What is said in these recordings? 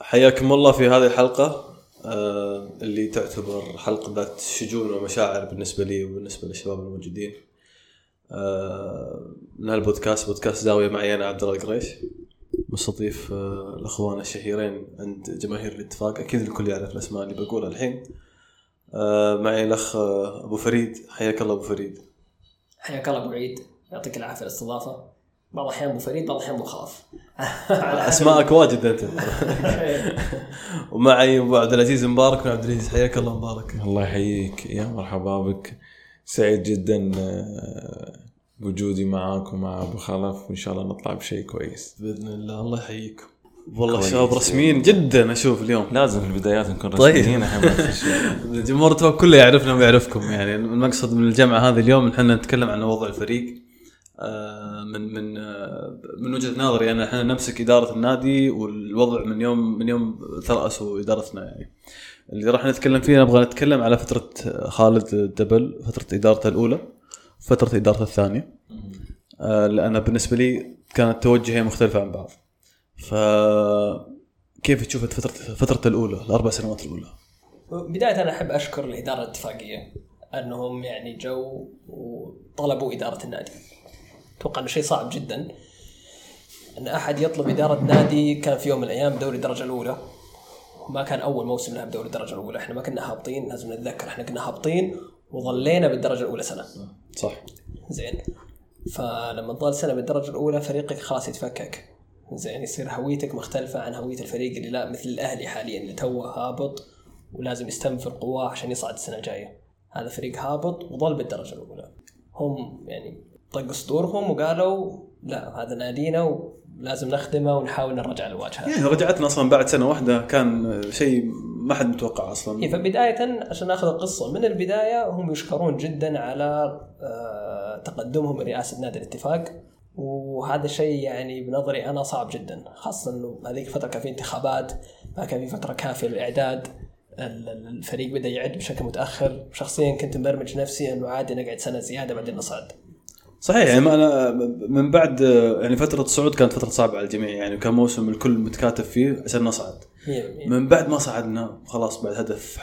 حياكم الله في هذه الحلقة. آه، اللي تعتبر حلقة ذات شجون ومشاعر بالنسبة لي وبالنسبة للشباب الموجودين. آه، من هالبودكاست بودكاست زاوية معي أنا عبد الله القريش مستضيف آه، الأخوان الشهيرين عند جماهير الاتفاق. أكيد الكل يعرف الأسماء اللي بقولها الحين. معي الأخ أبو فريد. حياك الله أبو فريد. حياك الله أبو عيد. يعطيك العافية الاستضافة. بعض الأحيان أبو فريد بعض الأحيان أبو خلاف أسماءك واجد أنت. ومعي أبو عبد العزيز مبارك. بن عبد العزيز حياك الله مبارك. الله يحييك. يا مرحبا بك. سعيد جدا آه، بوجودي معاك ومع أبو خلف. وإن شاء الله نطلع بشيء كويس. بإذن الله الله يحييكم والله. الشباب رسميين جدا أشوف اليوم. لازم في البدايات نكون طيب. رسميين شيء الجمهور كله يعرفنا ويعرفكم. يعني المقصد من الجمعه هذه اليوم إن إحنا نتكلم عن وضع الفريق. من من آه، من وجهة نظري أنا إحنا نمسك إدارة النادي والوضع من يوم من يوم تراسوا ادارتنا يعني. اللي راح نتكلم فيه نبغى نتكلم على فترة خالد الدبل فترة إدارته الأولى فترة إدارته الثانية. آه، لأن بالنسبة لي كانت توجهي مختلفة عن بعض. ف كيف تشوف فترة فترة الأولى الأربع سنوات الأولى؟ بداية أنا أحب أشكر الإدارة الاتفاقية أنهم يعني جو وطلبوا إدارة النادي. أتوقع إنه شيء صعب جدا. إن أحد يطلب إدارة نادي كان في يوم من الأيام دوري الدرجة الأولى. ما كان أول موسم لنا بدوري الدرجة الأولى. إحنا ما كنا هابطين لازم نتذكر إحنا كنا هابطين وظلينا بالدرجة الأولى سنة. صح. زين. فلما تظل سنة بالدرجة الأولى فريقك خلاص يتفكك. زين يصير هويتك مختلفة عن هوية الفريق اللي لا مثل الأهلي حاليا اللي توه هابط ولازم يستنفر قواه عشان يصعد السنة الجاية. هذا فريق هابط وظل بالدرجة الأولى. هم يعني طقوا صدورهم وقالوا لا هذا نادينا ولازم نخدمه ونحاول نرجع للواجهه يعني رجعتنا أصلا بعد سنة واحدة كان شيء ما حد متوقع أصلا. إيه فبداية عشان نأخذ القصة من البداية هم يشكرون جدا على آه، تقدمهم برئاسة نادي الاتفاق. وهذا الشيء يعني بنظري أنا صعب جدا خاصة إنه هذيك الفترة كان في انتخابات ما كان في فترة كافية للإعداد. ال- ال- الفريق بدأ يعد بشكل متأخر. شخصيا كنت مبرمج نفسي انه عادي نقعد سنة زيادة بعدين نصعد. صحيح. يعني أنا من بعد يعني فترة الصعود كانت فترة صعبة على الجميع يعني وكان موسم الكل متكاتف فيه عشان نصعد 100% من بعد ما صعدنا خلاص بعد هدف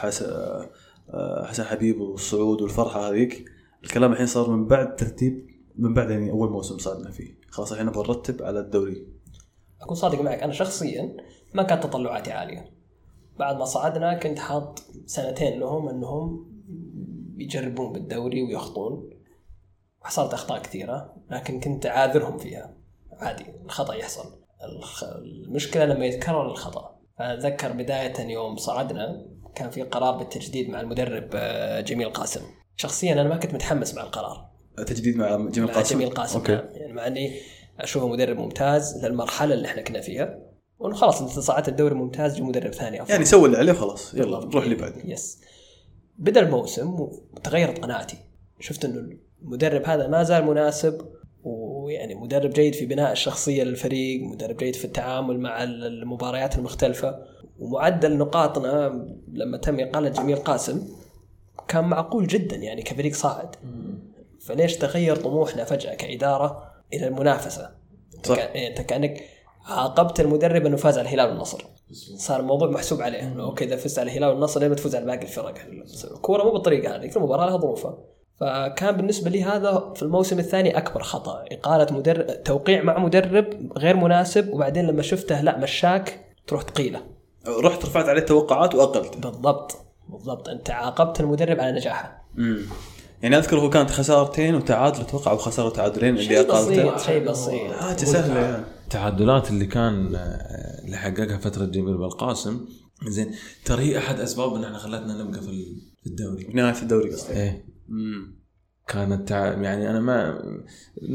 حسن حبيب والصعود والفرحة هذيك الكلام الحين صار من بعد ترتيب من بعد يعني أول موسم صعدنا فيه. خلاص الحين نبغى نرتب على الدوري. أكون صادق معك أنا شخصيا ما كانت تطلعاتي عالية. بعد ما صعدنا كنت حاط سنتين لهم إنهم يجربون بالدوري ويخطون. وحصلت أخطاء كثيرة لكن كنت عاذرهم فيها. عادي الخطأ يحصل. المشكلة لما يتكرر الخطأ. فأتذكر بداية يوم صعدنا كان في قرار بالتجديد مع المدرب آه، جميل قاسم. شخصيا أنا ما كنت متحمس مع القرار. تجديد مع جميل مع قاسم؟ جميل قاسم أوكي. نعم. يعني مع إني أشوفه مدرب ممتاز للمرحلة اللي إحنا كنا فيها. وإنه خلاص أنت صعدت الدوري ممتاز جو مدرب ثاني أفضل. يعني سوي اللي عليه خلاص يلا نروح اللي بعده. بس بدأ الموسم وتغيرت قناعتي. شفت إنه المدرب هذا ما زال مناسب ويعني مدرب جيد في بناء الشخصية للفريق مدرب جيد في التعامل مع المباريات المختلفة. ومعدل نقاطنا لما تم اقاله جميل قاسم كان معقول جدا يعني كفريق صاعد. فليش تغير طموحنا فجأة كإدارة إلى المنافسة؟ صح. كأ- يعني أنت كأنك عاقبت المدرب إنه فاز على الهلال والنصر. صار الموضوع محسوب عليه إنه أوكي إذا فزت على الهلال والنصر ليه بتفوز على باقي الفرق. الكوره مو بالطريقة هذه كل مباراة لها ظروفها. فكان بالنسبة لي هذا في الموسم الثاني أكبر خطأ. إقالة مدرب توقيع مع مدرب غير مناسب وبعدين لما شفته لا مشاك تروح تقيله رحت رفعت عليه التوقعات وأقلت. بالضبط. بالضبط. أنت عاقبت المدرب على نجاحه. امم يعني أذكر هو كانت خسارتين وتعادل أتوقع أو خساره وتعادلين اللي شيء اقالته بسيط شيء بسيط. حاجة سهله يعني. التعادلات اللي كان آه، اللي حققها فترة جميل بالقاسم. زين ترى هي أحد أسباب إن إحنا خلتنا نبقى في ال- في الدوري. في نهاية الدوري قصدي إيه. كانت. يعني أنا ما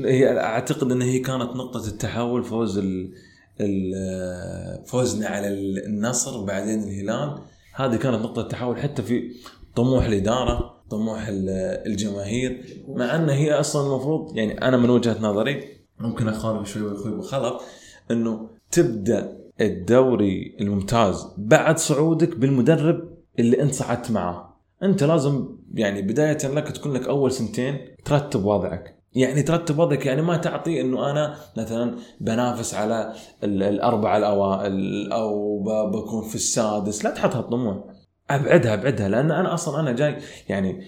هي أعتقد إن هي كانت نقطة التحول فوز ال... ال... فوزنا على النصر وبعدين الهلال هذه كانت نقطة التحول حتى في طموح الإدارة طموح ال- الجماهير مع إن هي أصلا المفروض يعني أنا من وجهة نظري ممكن أخالف شوي وأخوي ابو خلف إنه تبدأ الدوري الممتاز بعد صعودك بالمدرب اللي أنت صعدت معاه أنت لازم يعني بداية لك تكون لك أول سنتين ترتب وضعك. يعني ترتب وضعك يعني ما تعطي إنه أنا مثلا بنافس على ال- الاربعه الأوائل أو بكون في السادس. لا تحط هالطموح. أبعدها أبعدها لأن أنا أصلا أنا جاي يعني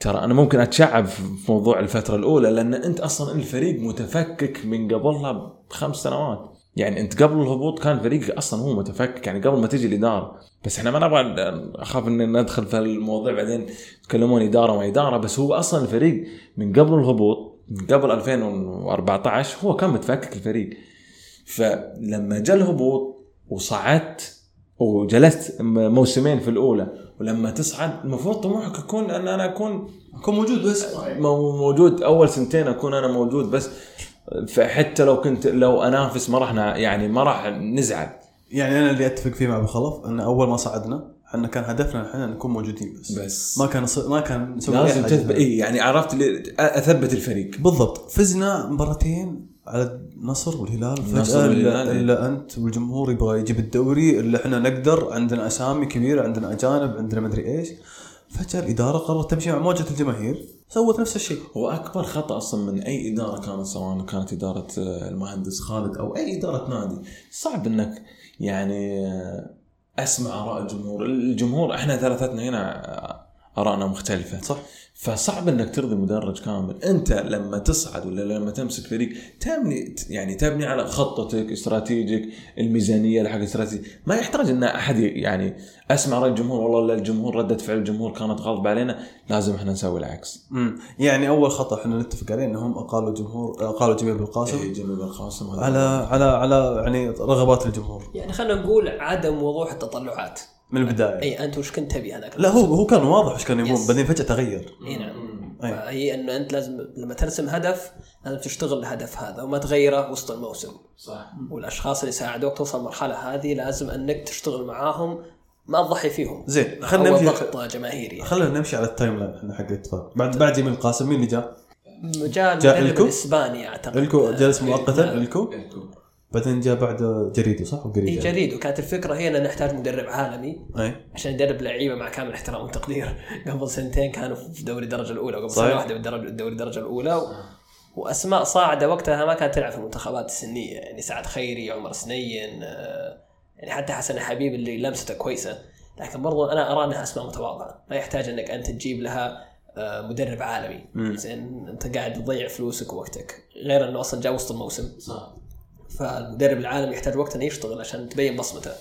ترى أنا ممكن أتشعب في موضوع الفترة الأولى لأن أنت أصلا الفريق متفكك من قبلها بخمس سنوات. يعني انت قبل الهبوط كان فريقك أصلا هو متفكك يعني قبل ما تجي الإدارة. بس إحنا ما نبغى اخاف إن ندخل في الموضوع بعدين يتكلمون إدارة وما إدارة بس هو أصلا الفريق من قبل الهبوط من قبل 2014 هو كان متفكك الفريق. فلما جاء الهبوط وصعدت وجلست موسمين في الأولى ولما تصعد المفروض طموحك يكون إن أنا اكون اكون موجود بس. مو- موجود أول سنتين أكون أنا موجود بس. فحتى لو كنت لو أنافس ما راح يعني ما راح نزعل. يعني أنا اللي أتفق فيه مع أبو خلف إن أول ما صعدنا إحنا كان هدفنا إحنا نكون موجودين بس. بس. ما كان ص- ما كان نسوي لازم. تثبت. اي يعني عرفت اللي أثبت الفريق. بالضبط. فزنا مباراتين على النصر والهلال فجأة الا, إيه. إلا أنت والجمهور يبغى يجيب الدوري اللي إحنا نقدر عندنا أسامي كبيرة عندنا أجانب عندنا مدري إيش. فجاه الإدارة قررت تمشي مع موجه الجماهير. سوت نفس الشيء. هو أكبر خطأ أصلا من أي إدارة كانت سواء كانت إدارة آه، المهندس خالد أو أي إدارة نادي صعب إنك يعني آه، أسمع اراء الجمهور. الجمهور إحنا ثلاثتنا هنا آه، آرائنا مختلفة. صح. فصعب إنك ترضي مدرج كامل. أنت لما تصعد ولا لما تمسك فريق تبني يعني تبني على خطتك استراتيجيك الميزانية اللي حق استراتيجي. ما يحتاج إن أحد يعني أسمع رأي الجمهور والله لا الجمهور ردة فعل الجمهور كانت غالبة علينا لازم إحنا نسوي العكس. امم يعني أول خطأ إحنا نتفق عليه إنهم أقالوا جمهور أقالوا جميل بالقاسم إيه، جميل بن قاسم هذا على على على يعني رغبات الجمهور. يعني خلينا نقول عدم وضوح التطلعات. من البداية. أي أنت وش كنت تبي هذاك لا هو هو كان واضح إيش كان يبون. بعدين فجأة تغير. إي نعم. فهي إنه أنت لازم لما ترسم هدف لازم تشتغل الهدف هذا وما تغيره وسط الموسم. صح. والأشخاص اللي ساعدوك توصل المرحله هذه لازم أنك تشتغل معاهم ما تضحي فيهم. زين خلينا نمشي. ضغط جماهيري خلينا نمشي على ال timeline إحنا حق الإتفاق. بعد بعد جميل القاسم مين اللي جاء؟ جاء المدرب إلكو؟ الإسباني أعتقد. إلكو جلس مؤقتا نعم. إلكو. بعدين جاء بعد جريدو صح؟ اي وقريب جديد وكانت الفكرة هي إن نحتاج مدرب عالمي أي. عشان يدرب لعيبة مع كامل احترام والتقدير قبل سنتين كانوا في دوري الدرجة الأولى وقبل صحيح. سنه واحدة بالدرجه دوري الدرجة الأولى. و... وأسماء صاعدة وقتها ما كانت تلعب في المنتخبات السنية. يعني سعد خيري عمر سنين آه، يعني حتى حسن حبيب اللي لمسته كويسة. لكن برضو أنا أرى أنها أسماء متواضعة. ما يحتاج إنك أنت تجيب لها آه، مدرب عالمي. زين أنت قاعد تضيع فلوسك ووقتك. غير إنه أصلا جاء وسط الموسم. صح. فالمدرب العالمي يحتاج وقت انه يشتغل عشان تبين بصمته.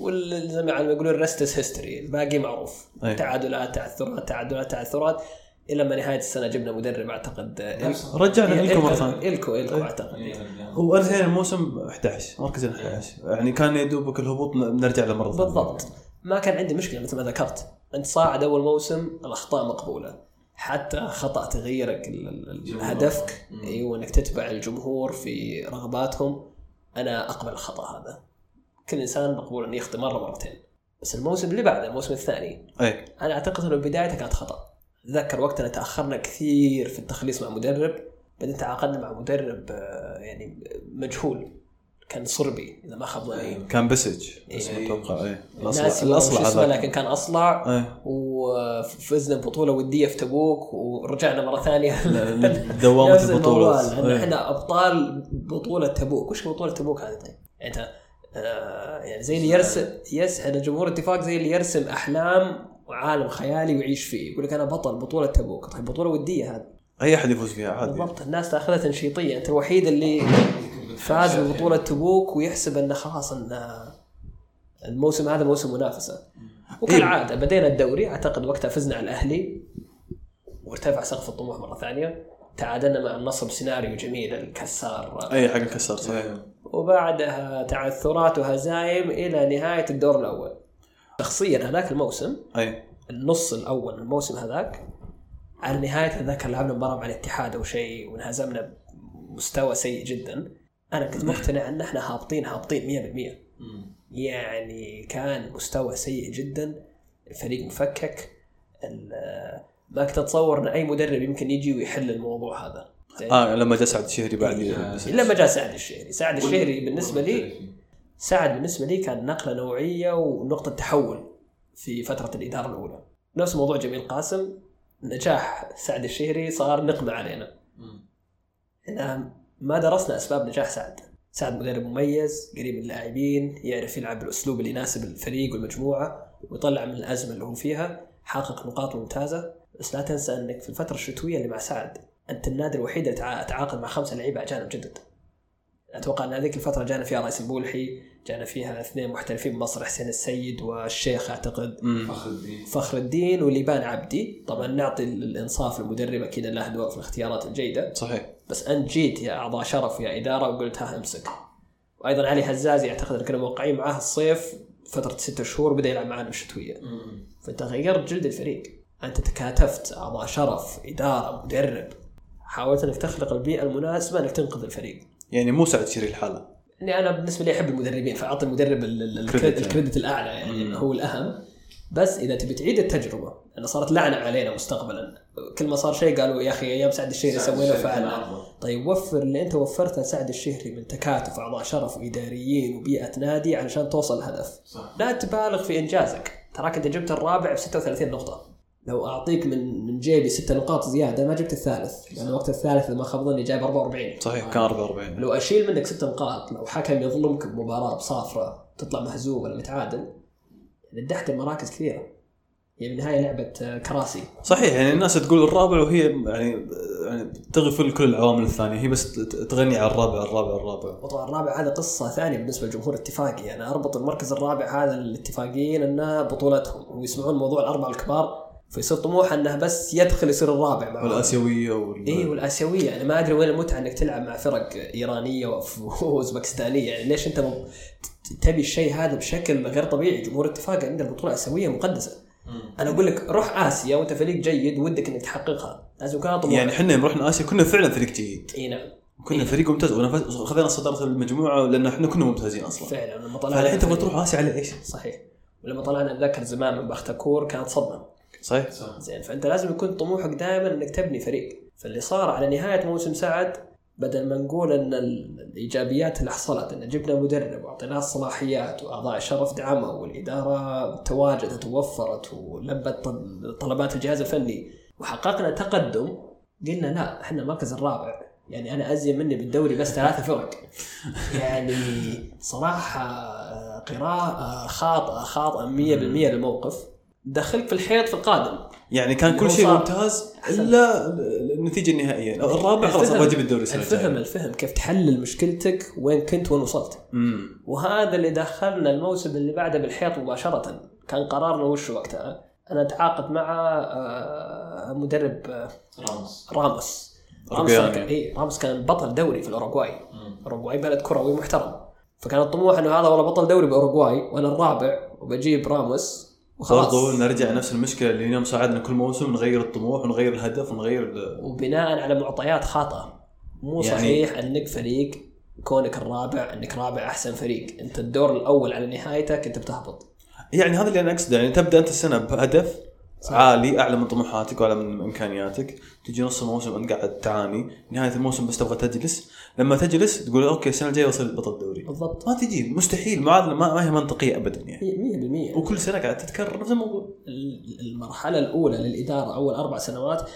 وال- زي ما يقولون الـ rest is history الباقي معروف. أي. تعادلات تعثرات تعادلات تعثرات إلى ما نهاية السنة جبنا مدرب أعتقد. إلكو. رجعنا إيه، إلكو مرة ثانية. إلكو إلكو. أعتقد. وانتهينا الموسم 11 مركز 11 يعني كان يا دوبك الهبوط نرجع له مرة ثانية. بالضبط. ما كان عندي مشكلة مثل ما ذكرت. انت صاعد أول موسم الأخطاء مقبولة. حتى خطأ ال- هدفك أيوه انك تتبع الجمهور في رغباتهم. أنا أقبل الخطأ هذا. كل إنسان مقبول انه يخطئ مرة مرتين. بس الموسم اللي بعده الموسم الثاني اي أنا أعتقد إنه بدايته كانت خطأ. أتذكر وقتنا تأخرنا كثير في التخليص مع مدرب بعدين تعاقدنا مع مدرب آه، يعني مجهول. كان صربي إذا ما خاب ظني. كان بسج إيه. اسمه أتوقع اي ناسي الاصلع الاصلع اسمه لكن كان أصلع اي وفزنا ببطوله ودية في تبوك ورجعنا مرة ثانية. دوامة البطولة. لأن إيه. إحنا أبطال بطولة تبوك. وش بطولة تبوك هذه؟ طيب؟ يعني أنت آه يعني زي اللي يرسم يس إحنا جمهور اتفاق زي اللي يرسم أحلام وعالم خيالي ويعيش فيه. يقول لك أنا بطل بطولة تبوك. طيب بطولة ودية هذه. أي أحد يفوز فيها؟ عادي. بالضبط. الناس تأخذها تنشيطية. أنت الوحيد اللي فاز ببطوله تبوك ويحسب انه خلاص أن الموسم هذا موسم منافسة. وكالعادة بدينا الدوري أعتقد وقتها فزنا على الأهلي وارتفع سقف الطموح مرة ثانية. تعادلنا مع النصر بسيناريو جميل الكسار. أي حق الكسر صحيح. وبعدها تعثرات وهزايم إلى نهاية الدور الأول. شخصيا هذاك الموسم أي. النص الأول من الموسم هذاك على نهاية هذاك لعبنا مباراة مع الاتحاد أو شيء وانهزمنا بمستوى سيء جدا. أنا كنت مقتنع إن إحنا هابطين هابطين 100% يعني كان مستوى سيء جدا. الفريق مفكك. ما كنت أتصور إن أي مدرب يمكن يجي ويحل الموضوع هذا؟ آه لما جاء سعد الشهري بعد إلا ما جاء سعد الشهري. سعد الشهري بالنسبة لي سعد بالنسبة لي كان نقلة نوعية ونقطة تحول في فترة الإدارة الأولى. نفس موضوع جميل قاسم. نجاح سعد الشهري صار نقمة علينا. إحنا ما درسنا أسباب نجاح سعد. سعد مدرب مميز قريب من اللاعبين يعرف يلعب بالأسلوب اللي يناسب الفريق والمجموعة ويطلع من الأزمة اللي هو فيها حقق نقاط ممتازة. بس لا تنسى إنك في الفترة الشتوية اللي مع سعد أنت النادي الوحيد اللي تع- تعاقد مع خمسة لعيبة أجانب جدد. أتوقع إن هذيك الفترة جانا فيها رايس البولحي جانا فيها اثنين محترفين من مصر حسين السيد والشيخ أعتقد فخر الدين. فخر الدين وليبان عبدي. طبعا نعطي الإنصاف للمدرب أكيد له دواء في الاختيارات الجيدة. صحيح. بس أنت جيت يا أعضاء شرف يا إدارة وقلت ها أمسك. وأيضا علي هزازي اعتقد ان كنا موقعين معاه الصيف فترة ستة شهور بدأ يلعب معنا الشتويه فأنت غيرت جلد الفريق. أنت تكاتفت أعضاء شرف إدارة مدرب. حاولت أنك تخلق البيئة المناسبة أنك تنقذ الفريق. يعني مو سعد الشهري الحالة. يعني أنا بالنسبة لي أحب المدربين فأعطي المدرب ال- ال- credit ال credit, يعني. ال credit الأعلى يعني هو الأهم. بس إذا تبي تعيد التجربة لأنه صارت لعنة علينا مستقبلا. كل ما صار شيء قالوا يا أخي أيام سعد الشهري سوينا وفعلنا طيب وفر اللي أنت وفرته لسعد الشهري من تكاتف أعضاء شرف وإداريين وبيئة نادي علشان توصل الهدف. صح. لا تبالغ في إنجازك. تراك أنت جبت الرابع ب 36 نقطة. لو أعطيك من من جيبي ست نقاط زيادة ما جبت الثالث. لأنه وقت الثالث إذا ما خاب ظني جايب 44 صحيح كان 44 لو أشيل منك ست نقاط لو حكم يظلمك بمباراة بصافره تطلع مهزوم ولا متعادل ندحت المراكز كثيرة. هي بالنهاية لعبة كراسي. صحيح يعني الناس تقول الرابع وهي يعني يعني تغفل كل العوامل الثانية. هي بس تغني على الرابع الرابع الرابع. وطبعا الرابع هذا قصة ثانية بالنسبة للجمهور الاتفاقي. أنا أربط المركز الرابع هذا للاتفاقيين إنه بطولتهم. ويسمعون موضوع الأربعة الكبار فيصير طموحه إنه بس يدخل يصير الرابع معهم والآسيوية وال... اي والآسيوية. أنا ما أدري وين المتعة إنك تلعب مع فرق إيرانية وأوزبكستانية. يعني ليش أنت ت- تبي الشيء هذا بشكل غير طبيعي؟ جمهور الاتفاق عندنا البطولة الآسيوية مقدسة. أنا أقول لك روح آسيا وأنت فريق جيد ودك إنك تحققها. لازم يكون طموح يعني إحنا يوم رحنا آسيا كنا فعلا فريق جيد. إي نعم. كنا فريق ممتاز. وخذينا صدارة المجموعة لأن إحنا كنا ممتازين أصلا. فعلا. لما طلعنا فالحين تبغى تروح آسيا على إيش؟ صحيح. ولما طلعنا نتذكر زمان من بختكور كانت صدمة. صحيح؟ صح. زين فأنت لازم يكون طموحك دائما إنك تبني فريق. فاللي صار على نهاية موسم سعد بدل ما نقول إن ال- الإيجابيات اللي حصلت إن جبنا مدرب وأعطيناه الصلاحيات وأعضاء الشرف دعموا والإدارة تواجدت ووفرت ولبت طل- طلبات الجهاز الفني وحققنا تقدم قلنا لا إحنا المركز الرابع. يعني أنا أزين مني بالدوري بس ثلاثة فرق. يعني صراحة قراءة خاطئة خاطئة 100% للموقف. دخلك في الحيط في القادم. يعني كان كل شيء. ممتاز. إلا النتيجة النهائية. الرابع خلاص أبغى أجيب الدوري السنة الفهم الفهم كيف تحلل مشكلتك وين كنت وين وصلت. امم وهذا اللي دخلنا الموسم اللي بعده بالحيط مباشرة. كان قرارنا وش وقتها؟ أنا أتعاقد مع آه، مدرب آه، راموس. راموس. راموس. كان إيه راموس كان بطل دوري في الأوروغواي. الأوروغواي بلد كروي محترم. فكان الطموح إنه هذا والله بطل دوري بأوروغواي وأنا الرابع وبجيب راموس. برضو نرجع نفس المشكلة اللي يوم صعدنا كل موسم نغير الطموح ونغير الهدف ونغير ال- وبناء على معطيات خاطئة. مو يعني- صحيح انك فريق كونك الرابع أنك رابع أحسن فريق. أنت الدور الأول على نهايتك أنت بتهبط. يعني هذا اللي أنا أقصده. يعني تبدأ أنت السنة بهدف عالي أعلى من طموحاتك وأعلى من إمكانياتك. تجي نص الموسم أنت قاعد تعاني. نهاية الموسم بس تبغى تجلس. لما تجلس تقول أوكي السنة الجاية وصل بطل دوري. بالضبط. ما تجي. مستحيل. معادله ما, ما هي منطقية ابدا يعني. 100% وكل سنة قاعد تتكرر نفس الموضوع. ال- المرحلة الأولى للإدارة أول أربع سنوات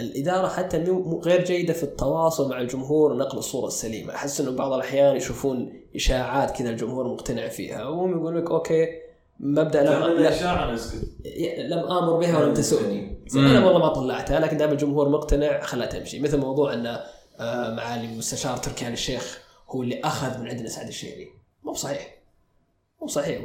الإدارة حتى غير جيدة في التواصل مع الجمهور ونقل الصورة السليمة. أحس إنه بعض الأحيان يشوفون إشاعات كذا الجمهور مقتنع فيها. وهم يقول لك أوكي مبدأ لم, نسكت. لم آمر بها ولم تسؤني. أنا والله ما طلعتها لكن دام الجمهور مقتنع خلها تمشي. مثل موضوع إن آه، معالي المستشار تركي آل الشيخ هو اللي أخذ من عندنا سعد الشهري. مو صحيح. مو صحيح.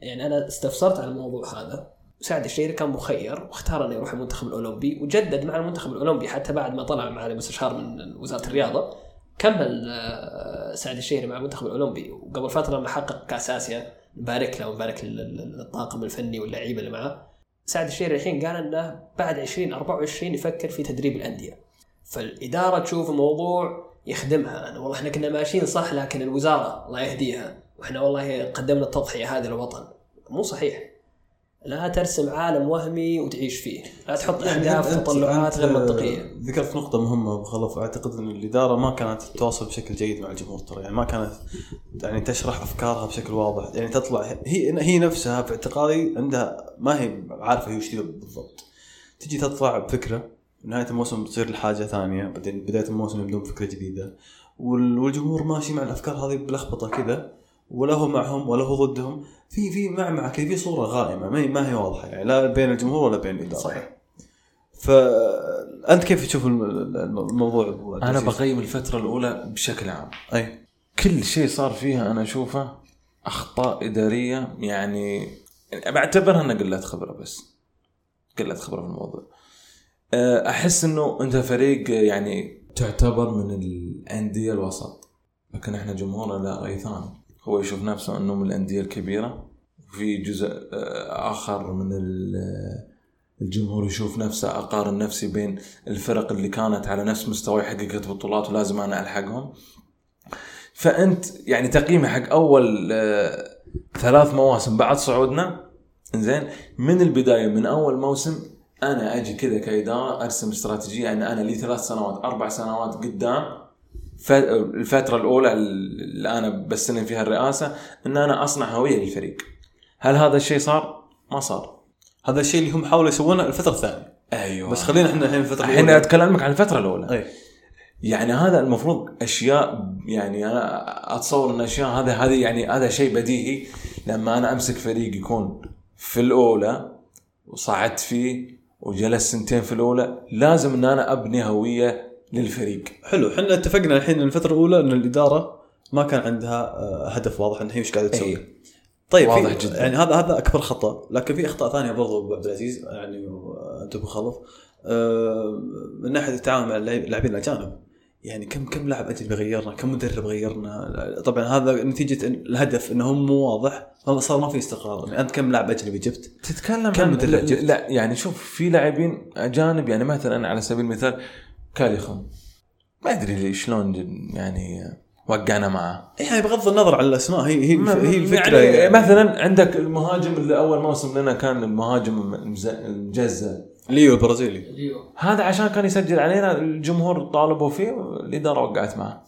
يعني أنا استفسرت على الموضوع هذا. سعد الشهري كان مخير واختار انه يروح المنتخب الأولمبي وجدد مع المنتخب الأولمبي حتى بعد ما طلع معالي المستشار من وزارة الرياضة. كمل آه، سعد الشهري مع المنتخب الأولمبي. وقبل فترة لما حقق كاس اسيا نبارك له ونبارك لل- لل- للطاقم الفني واللعيبة اللي معاه. سعد الشهري الحين قال إنه بعد 2024 يفكر في تدريب الأندية. فالإدارة تشوف الموضوع يخدمها. أنا والله إحنا كنا ماشيين صح لكن الوزارة الله يهديها. وإحنا والله قدمنا التضحية هذه للوطن. مو صحيح. لا ترسم عالم وهمي وتعيش فيه. لا تحط أهداف أنت- وتطلعات غير منطقية. ذكرت نقطة مهمة أبو خلف. أعتقد أن الإدارة ما كانت تتواصل بشكل جيد مع الجمهور ترى. يعني ما كانت يعني تشرح أفكارها بشكل واضح. يعني تطلع هي هي نفسها في اعتقادي عندها ما هي عارفة هي وش بالضبط. تجي تطلع بفكرة نهاية الموسم تصير الحاجة ثانية بعدين بداية الموسم يبدون فكرة جديدة. وال- والجمهور ماشي مع الأفكار هذه بلخبطة كذا ولا هو معهم ولا هو ضدهم. في في معمعه كذا في صورة غائمه ما هي ما هي واضحة يعني لا بين الجمهور ولا بين الإدارة. صحيح. فانت كيف تشوف الم- الم- الموضوع؟ أنا؟ بقيم الفترة الأولى بشكل عام. أي. كل شيء صار فيها أنا أشوفه أخطاء إدارية يعني بعتبرها انها قله خبرة بس. قله خبرة في الموضوع. أه، أحس إنه أنت فريق يعني تعتبر من الأندية الوسط لكن إحنا جمهورنا لا راي ثاني هو يشوف نفسه أنه من الأندية الكبيرة. وفي جزء أه، آخر من ال- الجمهور يشوف نفسه أقارن نفسي بين الفرق اللي كانت على نفس مستوى حققت بطولات ولازم أنا ألحقهم. فأنت يعني تقييمي حق أول آه، ثلاث مواسم بعد صعودنا زين من البداية من أول موسم أنا أجي كذا كإدارة أرسم استراتيجية ان أنا لي ثلاث سنوات أربع سنوات قدام الفترة الأولى اللي أنا بستلم فيها الرئاسة إن أنا اصنع هويه للفريق هل هذا الشيء صار؟ ما صار. هذا الشيء اللي هم حاولوا يسوونه الفترة الثانية. أيوه. بس خلينا إحنا الحين الفترة الحين الأولى. اتكلمك عن الفترة الأولى. أي. يعني هذا المفروض أشياء يعني أنا أتصور إن أشياء هذا هذه يعني هذا شيء بديهي. لما أنا أمسك فريق يكون في الأولى وصعدت فيه وجلس سنتين في الأولى لازم إن أنا ابني هويه للفريق. حلو إحنا اتفقنا الحين الفترة الأولى إن الإدارة ما كان عندها آه، هدف واضح إن هي إيش قاعدة تسوي. إيه. طيب واضح جداً. يعني هذا هذا أكبر خطأ. لكن في أخطاء ثانية برضو أبو عبد العزيز يعني أنت أبو خلف آه، من ناحية التعامل مع اللاعب- اللاعبين الأجانب. يعني كم كم لاعب أجنبي غيرنا؟ كم مدرب غيرنا؟ طبعا هذا نتيجة الهدف إنه هم مو واضح. فصار ما في استقرار. يعني أنت كم لاعب أجنبي جبت؟ تتكلم كم عن مدرب لا, جبت؟ لا يعني شوف في لاعبين أجانب يعني مثلا على سبيل المثال كاليخون ما أدري ليش شلون يعني وقعنا معه. يعني بغض النظر عن الأسماء هي هي ما- هي الفكرة يعني, يعني. مثلا عندك المهاجم اللي أول موسم لنا كان المهاجم المجزء ليو البرازيلي. هذا عشان كان يسجل علينا الجمهور طالبوا فيه الإدارة وقعت معه.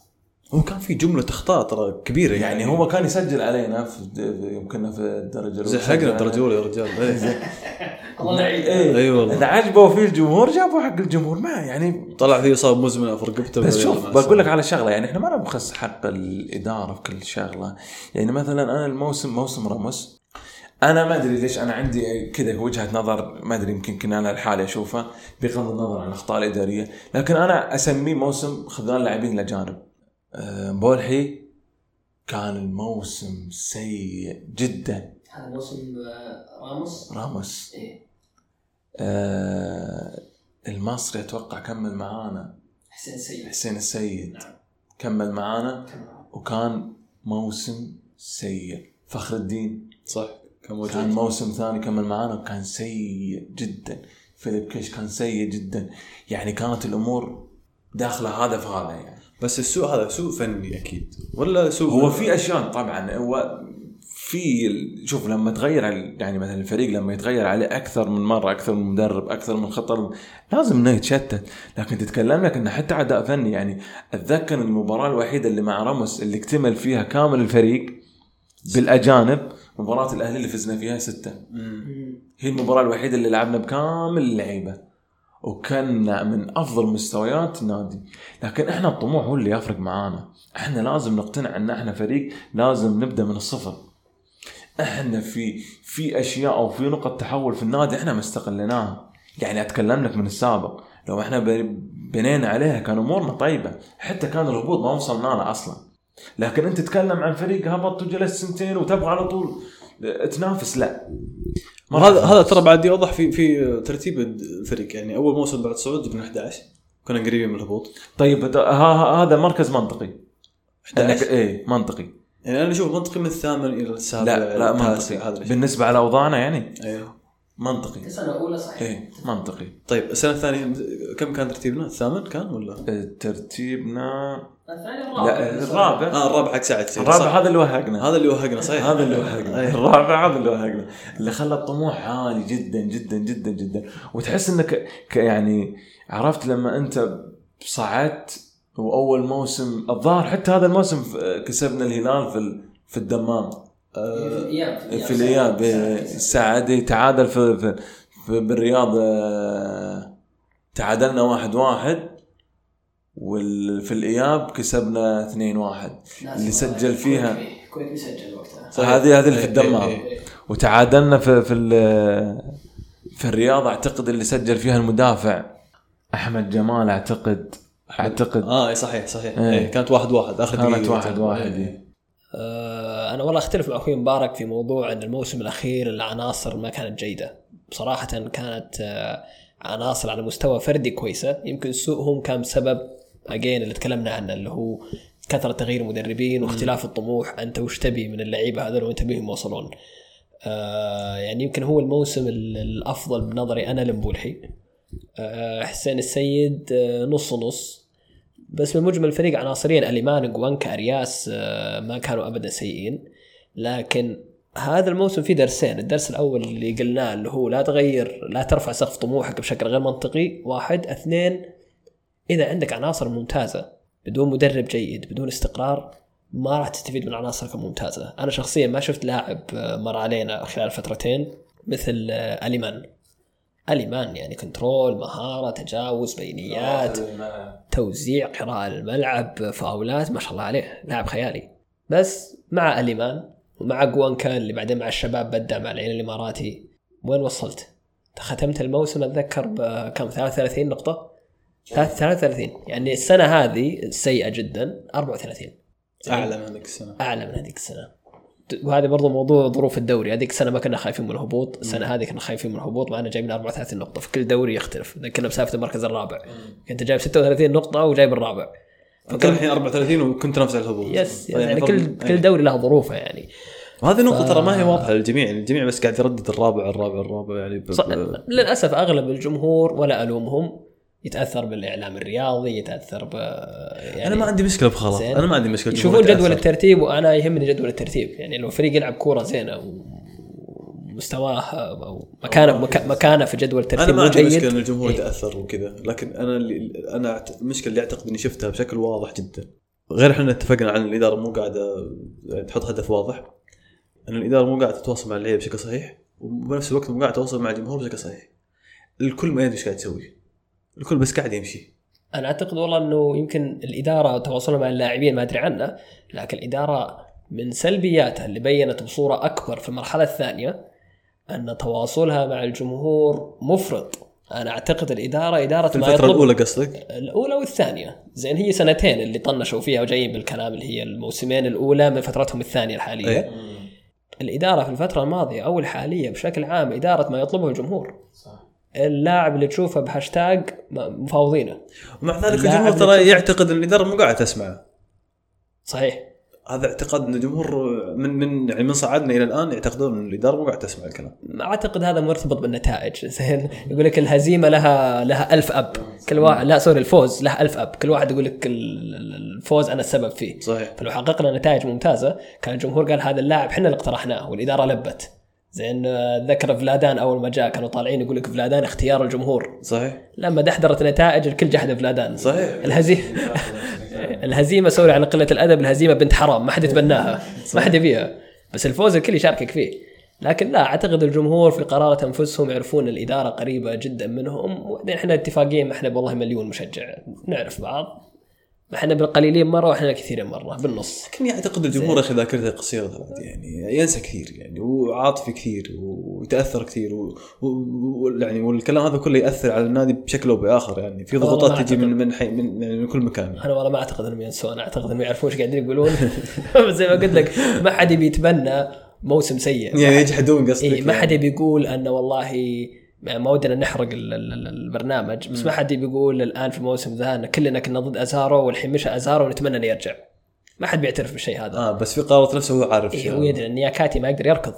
هو كان في جملة اخطاء ترى كبيرة يعني. هو كان يسجل علينا في في- يمكن في الدرجة الأولى. زهقنا الدرجة الأولى يا رجال. إيه. الله إيه. اي والله. إذا عجبوا فيه الجمهور جابوا حق الجمهور. ما يعني طلع فيه اصابه مزمنه في رقبته بس شوف بقول لك. على شغلة يعني إحنا ما نبخس حق الإدارة في كل شغلة. يعني مثلا أنا الموسم موسم راموس أنا ما أدري ليش أنا عندي كذا وجهة نظر ما أدري يمكن كنا أنا لحالي أشوفها بغض النظر عن الأخطاء الإدارية. لكن أنا أسميه موسم خذلان اللاعبين الاجانب أه، بولحي كان الموسم سيء جدا. هذا موسم آه، راموس؟ راموس. إيه. أه المصري أتوقع كمل معانا. حسين السيد. حسين السيد. نعم. كمل معانا. وكان موسم سيء. فخر الدين. صح كان موجود. كان موسم ثاني كمل معانا وكان سيء جدا. فيليب كيش كان سيء جدا. يعني كانت الأمور داخلة هذا في هذا يعني. بس السوء هذا سوء فني أكيد. ولا سوء هو في أشياء طبعا هو في شوف لما تغير على- يعني مثلا الفريق لما يتغير عليه أكثر من مرة أكثر من مدرب أكثر من خطر لازم إنه يتشتت. لكن تتكلم لك إنه حتى أداء فني يعني أتذكر المباراة الوحيدة اللي مع راموس اللي اكتمل فيها كامل الفريق بالأجانب مباراة الأهلي اللي فزنا فيها ستة. هي المباراة الوحيدة اللي لعبنا بكامل اللعيبة وكنا من أفضل مستويات النادي لكن إحنا الطموح هو اللي يفرق معانا. إحنا لازم نقتنع إن إحنا فريق لازم نبدأ من الصفر. إحنا في في أشياء أو في نقط تحول في النادي إحنا ما استغليناها يعني أتكلم لك من السابق. لو إحنا بنينا عليها كان أمورنا طيبة. حتى كان الهبوط ما وصلنا له أصلا. لكن أنت تتكلم عن فريق هبط وجلس سنتين وتبغى على طول. تنافس لا. هذا هذا ترى بعد يوضح في في ترتيب الفريق. يعني أول موسم بعد الصعود جبنا 11 كنا قريبين من الهبوط. طيب هذا مركز منطقي. 11 إيه منطقي. يعني أنا أشوف منطقي من الثامن إلى السابع لا لا منطقي. هذا الشيء. بالنسبة على أوضاعنا يعني؟ أيوه منطقي. سنه اولى صحيح. إيه منطقي. طيب السنة الثانية كم كان ترتيبنا؟ الثامن كان ولا؟ ترتيبنا الثاني لا الرابع. آه الرابع حق سعد. الرابع. هذا اللي وهقنا. هذا اللي وهقنا صحيح. هذا اللي وهقنا. أي. الرابع هذا اللي وهقنا. اللي خلى الطموح عالي جدا جدا جدا جدا. وتحس إنك يعني عرفت لما أنت صعدت وأول موسم الظاهر حتى هذا الموسم ف- كسبنا الهلال في ال- في الدمام. في الإياب في الإياب. إيه، سعد تعادل في, في, في بالرياض آه، تعادلنا واحد واحد. وفي الإياب كسبنا اثنين واحد. اللي سجل فيها. كويت مسجل وقتها. هذه هذه اللي في إيه، الدمام. إيه، إيه. وتعادلنا في في ال- في الرياض أعتقد اللي سجل فيها المدافع أحمد جمال أعتقد أعتقد آه إيه، صحيح صحيح إيه. إيه. كانت واحد واحد آخر كانت دقيقة. واحد واحد إيه. إيه. آه، أنا والله أختلف مع أخوي مبارك في موضوع إن الموسم الأخير العناصر ما كانت جيدة بصراحة كانت آه، عناصر على مستوى فردي كويسة يمكن سوءهم كان بسبب اجين اللي تكلمنا عنه اللي هو كثرة تغيير المدربين واختلاف الطموح أنت وش تبي من اللعيبة هذول وانت بيهم يوصلون آه، يعني يمكن هو الموسم ال- الأفضل بنظري أنا لمبولحي حسين السيد آه، نص نص. بس بالمجمل الفريق عناصريا أليمان جوانكا أرياس آه، ما كانوا ابدا سيئين. لكن هذا الموسم فيه درسين. الدرس الأول اللي قلناه اللي هو لا تغير لا ترفع سقف طموحك بشكل غير منطقي. واحد. اثنين إذا عندك عناصر ممتازة بدون مدرب جيد بدون استقرار ما راح تستفيد من عناصرك الممتازة. أنا شخصيا ما شفت لاعب آه، مر علينا خلال فترتين مثل آه، أليمان. اليمان يعني كنترول مهارة تجاوز بينيات توزيع قراءة للملعب فاولات ما شاء الله عليه لاعب خيالي. بس مع اليمان ومع جوانكا اللي بعدين مع الشباب بدع مع العين الإماراتي وين وصلت؟ ختمت الموسم أتذكر بكم 33 نقطة؟ 33 يعني السنة هذه سيئة جدا 34 أعلى من هذيك السنة. أعلى من هذيك السنة. وهذا برضو موضوع ظروف الدوري. هذيك السنة ما كنا خايفين من الهبوط السنة هذه كنا خايفين من الهبوط معنا جايبين 34 نقطة في كل دوري يختلف. كنا بسالفة المركز الرابع. انت جايب 36 نقطة وجايب الرابع. أنت الحين 34 وكنت تنافس على الهبوط يس طيب، يعني طب- كل إيه. كل دوري له ظروفه يعني. وهذه نقطة ترى ما هي واضحة للجميع، الجميع بس قاعد يردد الرابع الرابع الرابع يعني ب... ص... ب... للأسف أغلب الجمهور ولا ألومهم يتأثر بالإعلام الرياضي يتأثر ب يعني أنا ما عندي مشكلة بخلاص،. أنا ما عندي مشكلة يشوفون الجمهور جدول. الترتيب وأنا يهمني جدول الترتيب يعني لو فريق يلعب كورة زينة ومستواه أو مكانه مكا- مكانه في جدول أنا الترتيب ما مو عندي مشكلة جيد إن الجمهور إيه. وكذا، لكن أنا اللي أنا المشكلة اللي أعتقد إني شفتها بشكل واضح جدا. غير إحنا اتفقنا عن الإدارة مو قاعدة تحط هدف واضح. إن الإدارة مو قاعدة تتواصل مع اللعيبة بشكل صحيح، وبنفس الوقت مو قاعدة تتواصل مع الجمهور بشكل صحيح. الكل ما يدري إيش قاعد يسوي. الكل بس قاعد يمشي. أنا أعتقد والله إنه يمكن الإدارة تواصلها مع اللاعبين ما أدري عنه لكن الإدارة من سلبياتها اللي بينت بصورة أكبر في المرحلة الثانية أن تواصلها مع الجمهور مفرط أنا أعتقد الإدارة إدارة في يطلب الأولى قصدك؟ الأولى والثانية زين هي سنتين اللي طنشوا فيها وجايين بالكلام اللي هي الموسمين الأولى من فترتهم الثانية الحالية إيه. الإدارة في الفترة الماضية أو الحالية بشكل عام إدارة ما يطلبه الجمهور اللاعب اللي تشوفه بهاشتاج مفاوضينه. ومع ذلك الجمهور ترى يعتقد ان الاداره مو قاعدة تسمع صحيح. هذا اعتقاد ان الجمهور من من يعني من صعدنا إلى الآن يعتقدون ان الاداره مو قاعدة تسمع الكلام. أعتقد هذا مرتبط بالنتائج. زين. يقول لك الهزيمة لها لها ألف أب. كل واحد لا sorry الفوز له ألف أب. كل واحد يقول لك ال- ال- الفوز أنا السبب فيه. صحيح. فلو حققنا نتائج ممتازة كان الجمهور قال هذا اللاعب إحنا اللي اقترحناه والإدارة لبت. زين آه، ذكر فلادان أول ما جاء كانوا طالعين يقول لك فلادان اختيار الجمهور. صحيح. لما دحدرت نتائج الكل جحد فلادان. صحيح. الهزيمه الهزيمة سوري على قلة الأدب الهزيمة بنت حرام ما حد يتبناها ما حد يبيها. بس الفوز الكل يشاركك فيه. لكن لا أعتقد الجمهور في قرارة انفسهم يعرفون الإدارة قريبة جدا منهم وبعدين إحنا اتفاقين إحنا والله مليون مشجع نعرف بعض. إحنا بالقليلين مرة وإحنا كثيرين مرة بالنص. لكن يعتقد الجمهور يا أخي ذاكرته قصيره يعني ينسى كثير يعني وعاطفي كثير ويتأثر كثير و... و... و... يعني والكلام هذا كله يأثر على النادي بشكل أو بآخر يعني في ضغوطات تجي من. من, حي... من يعني من كل مكان. أنا والله ما أعتقد إنهم ينسون أعتقد إنهم يعرفون إيش قاعدين يقولون. زي ما قلت لك ما حد يبي يتبنى موسم سيء. يعني يجحدون قصدك إيه ما يعني. حد يبي يقول أن والله ما ودنا نحرق ال- ال- ال- البرنامج بس ما حد يبي يقول الآن في الموسم ذا ان كلنا كنا ضد أزارو والحين مشى أزارو ونتمنى إنه يرجع. ما حد بيعترف بالشيء هذا. آه بس في قرارات نفسه هو عارف إيه هو يدري إن نياكاتي ما يقدر يركض.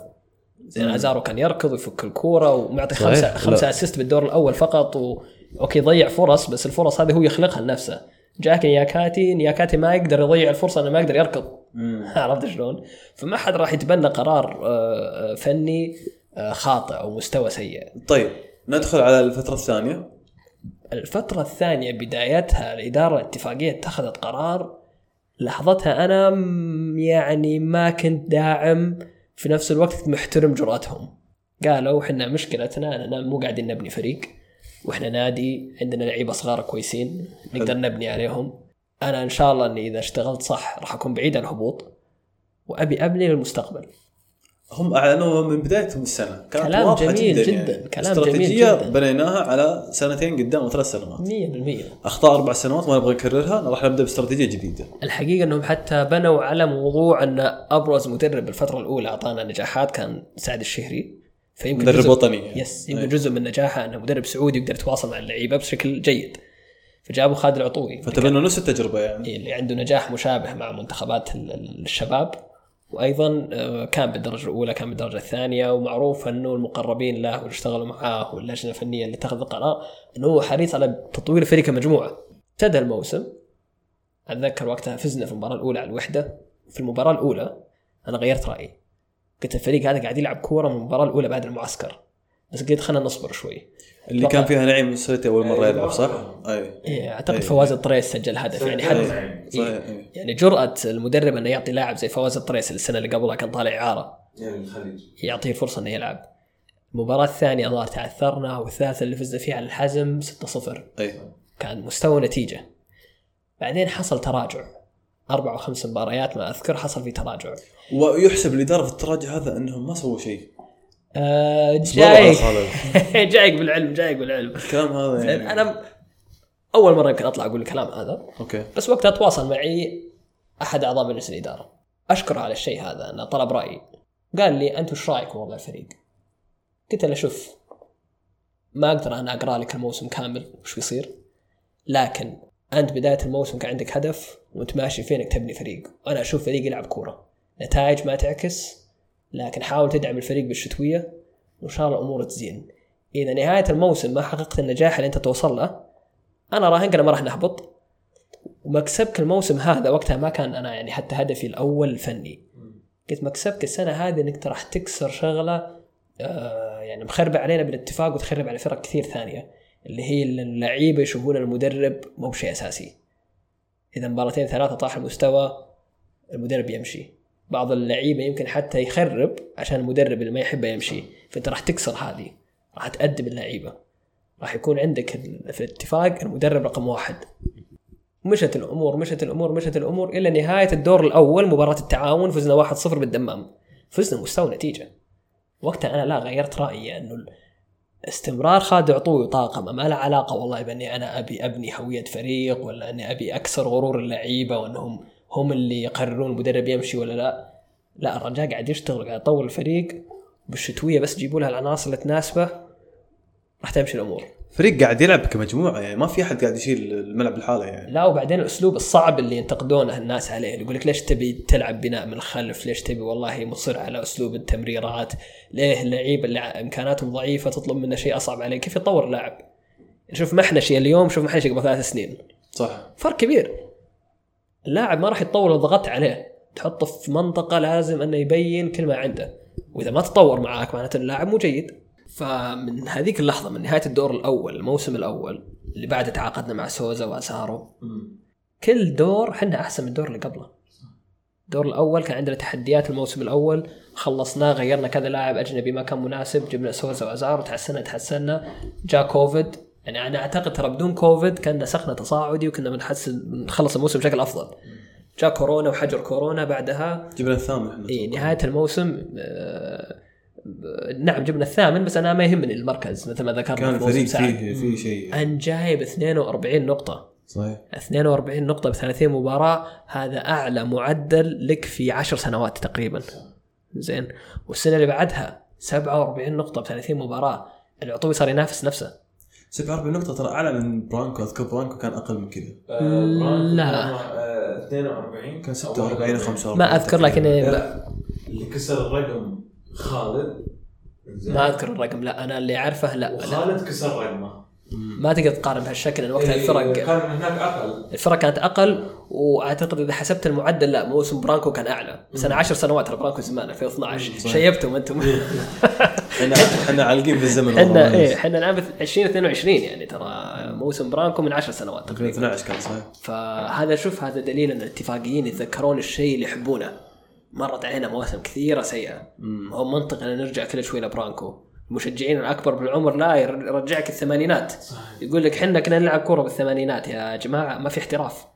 زين أزارو كان يركض ويفك الكورة ومعطي. خمسه. خمسة assist بالدور الأول فقط و... okay ضيع فرص بس الفرص هذه هو يخلقها لنفسه. جاك نياكاتي نياكاتي ما يقدر يضيع الفرصة إنه ما يقدر يركض. عرفت شلون؟ فما حد راح يتبنى قرار آه، آه، فني خاطئ أو مستوى سيء. طيب ندخل على الفترة الثانية. الفترة الثانية بدايتها الإدارة الاتفاقية اتخذت قرار لحظتها أنا م- يعني ما كنت داعم في نفس الوقت محترم جرأتهم. قالوا إحنا مشكلتنا اننا مو قاعدين نبني فريق وإحنا نادي عندنا لعيبة صغار كويسين نقدر نبني عليهم. أنا إن شاء الله إني إذا اشتغلت صح راح أكون بعيد عن الهبوط وأبي أبني للمستقبل. هم اعلنوا من بداية السنة. كانت كلام واضحة جميل جدا, جداً، يعني. كلام استراتيجية جميل جداً. بنيناها على سنتين قدام وثلاث سنوات. 100% أخطاء أربع سنوات ما نبغى نكررها راح نبدأ باستراتيجية جديدة. الحقيقة إنهم حتى بنوا على موضوع أن أبرز مدرب بالفترة الأولى أعطانا نجاحات كان سعد الشهري. فيمكن مدرب جزء- وطني يعني. يس يمكن أي. جزء من نجاحه أنه مدرب سعودي يقدر يتواصل مع اللعيبة بشكل جيد. فجابوا خالد العطوي. فتبنوا نفس التجربة يعني. اللي عنده نجاح مشابه مع منتخبات ال- ال- الشباب. وأيضا آه، كان بالدرجة الأولى كان بالدرجة الثانية ومعروف أنه المقربين له واللي اشتغلوا معاه واللجنة الفنية اللي اتخذ القرار إنه هو حريص على تطوير الفريق كمجموعه ابتدى الموسم أتذكر وقتها فزنا في المباراة الأولى على الوحدة. في المباراة الأولى أنا غيرت رأيي. قلت الفريق هذا قاعد يلعب كورة من المباراة الأولى بعد المعسكر. بس قلت خلينا نصبر شوي. اللي كان فيها نعيم السلتي أول مرة يلعب صح؟ مرة. أي إيه، أعتقد أي. فواز الطريس سجل هدف يعني حد صحيح. يعني جرأة المدرب إنه يعطي لاعب زي فواز الطريس السنة اللي قبلها كان طالع إعارة يعني الخليج يعطيه الفرصه إنه يلعب. المباراة الثانية الظاهر تعثرنا والثالثة اللي فزنا فيها على الحزم 6-0 أي كان مستوى نتيجة. بعدين حصل تراجع أربع أو خمس مباريات ما أذكر حصل في تراجع. ويحسب الاداره في التراجع هذا انهم ما سووا شيء آه جايك. جايك بالعلم جايك بالعلم. الكلام هذا يعني. أنا أول مرة يمكن أطلع أقول الكلام هذا. أوكي. بس وقتها تواصل معي أحد أعضاء مجلس الإدارة. اشكره على الشيء هذا انه طلب رأيي. قال لي أنت وش رأيك بوضع الفريق؟ قلت له شوف ما أقدر أنا أقرأ لك الموسم كامل وش بيصير لكن أنت بداية الموسم كان عندك هدف وأنت ماشي فيه انك تبني فريق. وأنا أشوف فريق يلعب كورة. نتائج ما تعكس لكن حاول تدعم الفريق بالشتوية وإن شاء الله الأمور تزين. إذا نهاية الموسم ما حققت النجاح اللي أنت توصل له أنا راهنك أنا ما راح نهبط. ومكسبك الموسم هذا وقتها ما كان أنا يعني حتى هدفي الأول الفني. قلت مكسبك السنة هذه إنك راح تكسر شغلة آه يعني مخربة علينا بالاتفاق وتخرب على فرق كثير ثانية اللي هي إن اللعيبة يشوفون المدرب مو بشيء أساسي. إذا مباراتين ثلاثة طاح المستوى المدرب يمشي. بعض اللعيبة يمكن حتى يخرب عشان المدرب اللي ما يحبه يمشي. فأنت راح تكسر هذه راح تأدب اللعيبة. راح يكون عندك في الاتفاق المدرب رقم واحد. مشت الأمور مشت الأمور مشت الأمور إلى نهاية الدور الأول مباراة التعاون فزنا 1-0 بالدمام. فزنا مستوى نتيجه وقتها أنا لا غيرت رأيي انه استمرار خالد عطوي وطاقمه ما له علاقة والله بأني أنا أبي أبني هوية فريق ولا أني أبي أكسر غرور اللعيبة وأنهم هم اللي يقررون المدرب يمشي ولا لا؟ لا الرجال قاعد يشتغل قاعد يطور الفريق بالشتوية بس جيبوا لها العناصر اللي تناسبه راح تمشي الأمور. فريق قاعد يلعب كمجموعة يعني ما في أحد قاعد يشيل الملعب لحاله يعني. لا وبعدين الأسلوب الصعب اللي ينتقدونه الناس عليه يقول لك ليش تبي تلعب بناء من الخلف؟ ليش تبي والله مصر على أسلوب التمريرات؟ ليه اللعيبة اللي إمكاناتهم ضعيفة تطلب منه شيء أصعب عليه؟ كيف يطور اللاعب؟ شوف محنشي اليوم شوف محنشي قبل ثلاث سنين. صح. فرق كبير. اللاعب ما راح يتطور لو ضغطت عليه. تحطه في منطقة لازم إنه يبين كل ما عنده. وإذا ما تطور معاك معناته اللاعب مو جيد. فمن هذيك اللحظة من نهاية الدور الأول الموسم الأول اللي بعده تعاقدنا مع سوزا وأسارو. كل دور حنا أحسن من الدور اللي قبله. الدور الأول كان عندنا تحديات الموسم الأول. خلصناه غيرنا كذا لاعب أجنبي ما كان مناسب. جبنا سوزا وازارو تحسنا تحسنا جاء كوفيد. يعني أنا أعتقد ترى بدون كوفيد كان نسخنا تصاعدي وكنا بنحسن بنخلص الموسم بشكل أفضل. جاء كورونا وحجر كورونا بعدها جبنا الثامن إي نهاية الموسم آه، نعم جبنا الثامن بس أنا ما يهمني المركز مثل ما ذكرنا كان في الفريق. فيه فيه شيء. ان جايب 42 نقطة. صحيح. 42 نقطة ب 30 مباراة هذا أعلى معدل لك في 10 سنوات تقريبا. زين. والسنة اللي بعدها 47 نقطة ب 30 مباراة. العطوي صار ينافس نفسه. 47 نقطة ترى أعلى من برانكو أذكر برانكو كان أقل من كذا. لا. 42 كان 46 أو 45 ما أذكر لكن لا اللي كسر الرقم خالد. زين؟ ما أذكر الرقم لا أنا اللي أعرفه لا, لا. وخالد كسر رقمه. ما تقدر تقارن بهالشكل لأن وقتها إيه، الفرق كان هناك أقل. الفرق كانت أقل وأعتقد إذا حسبت المعدل لا موسم برانكو كان أعلى. بس أنا 10 سنوات ترى برانكو زمان 2012 صحيح. شيبتم أنتم. إحنا إحنا عالقين في الزمن إحنا. إيه إحنا الآن في 2022 يعني ترى موسم برانكو من 10 سنوات تقريبا. 2012 كان صحيح. فهذا شوف هذا دليل إن الاتفاقيين يتذكرون الشيء اللي يحبونه. مرت علينا مواسم كثيرة سيئة. هو منطقي إن نرجع كل شوي لبرانكو. المشجعين الأكبر بالعمر لا ير- يرجعك الثمانينات. يقول لك حنا كنا نلعب كورة بالثمانينات. يا جماعة ما في احتراف.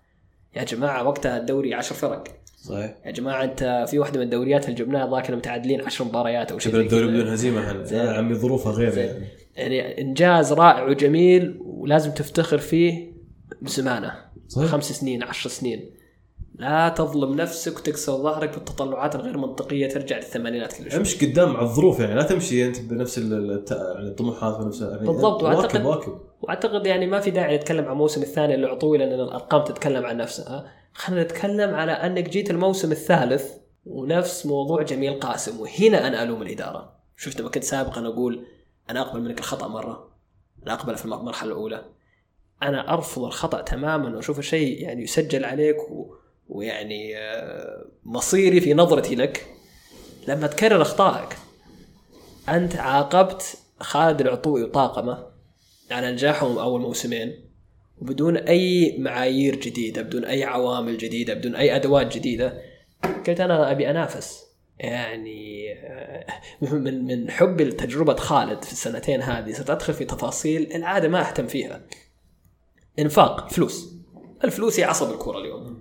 يا جماعة وقتها الدوري عشر فرق. صحيح. يا جماعة أنت في واحدة من الدوريات اللي جبناها ذاك متعادلين عشر مباريات أو شيء الدوري. بدون هزيمة إحنا يا عمي ظروفها غير. يعني. يعني إنجاز رائع وجميل ولازم تفتخر فيه بزمانه صحيح. خمس سنين عشر سنين. لا تظلم نفسك وتكسر ظهرك بالتطلعات الغير منطقية ترجع للثمانينات كل شوي امشي قدام مع الظروف يعني لا تمشي انت بنفس يعني الطموحات ونفس يعني بالضبط، واكب وأعتقد- واكب وأعتقد يعني ما في داعي نتكلم عن الموسم الثاني اللي عطوه لأن الأرقام تتكلم عن نفسها. خلينا نتكلم على أنك جيت الموسم الثالث ونفس موضوع جميل قاسم وهنا أنا ألوم الإدارة. شفت لما كنت سابقا أقول أنا أقبل منك الخطأ مرة أنا اقبل في المرحلة الأولى. أنا أرفض الخطأ تماما واشوفه شيء يعني يسجل عليك و... ويعني آه، مصيري في نظرتي لك لما تكرر أخطائك أنت عاقبت خالد العطوي وطاقمه على نجاحهم أول موسمين وبدون أي معايير جديدة بدون أي عوامل جديدة بدون أي أدوات جديدة قلت أنا أبي أنافس. يعني آه، من من حبي لتجربه خالد في السنتين هذه صرت أدخل في تفاصيل العادة ما أهتم فيها. إنفاق فلوس. الفلوس هي عصب الكورة اليوم.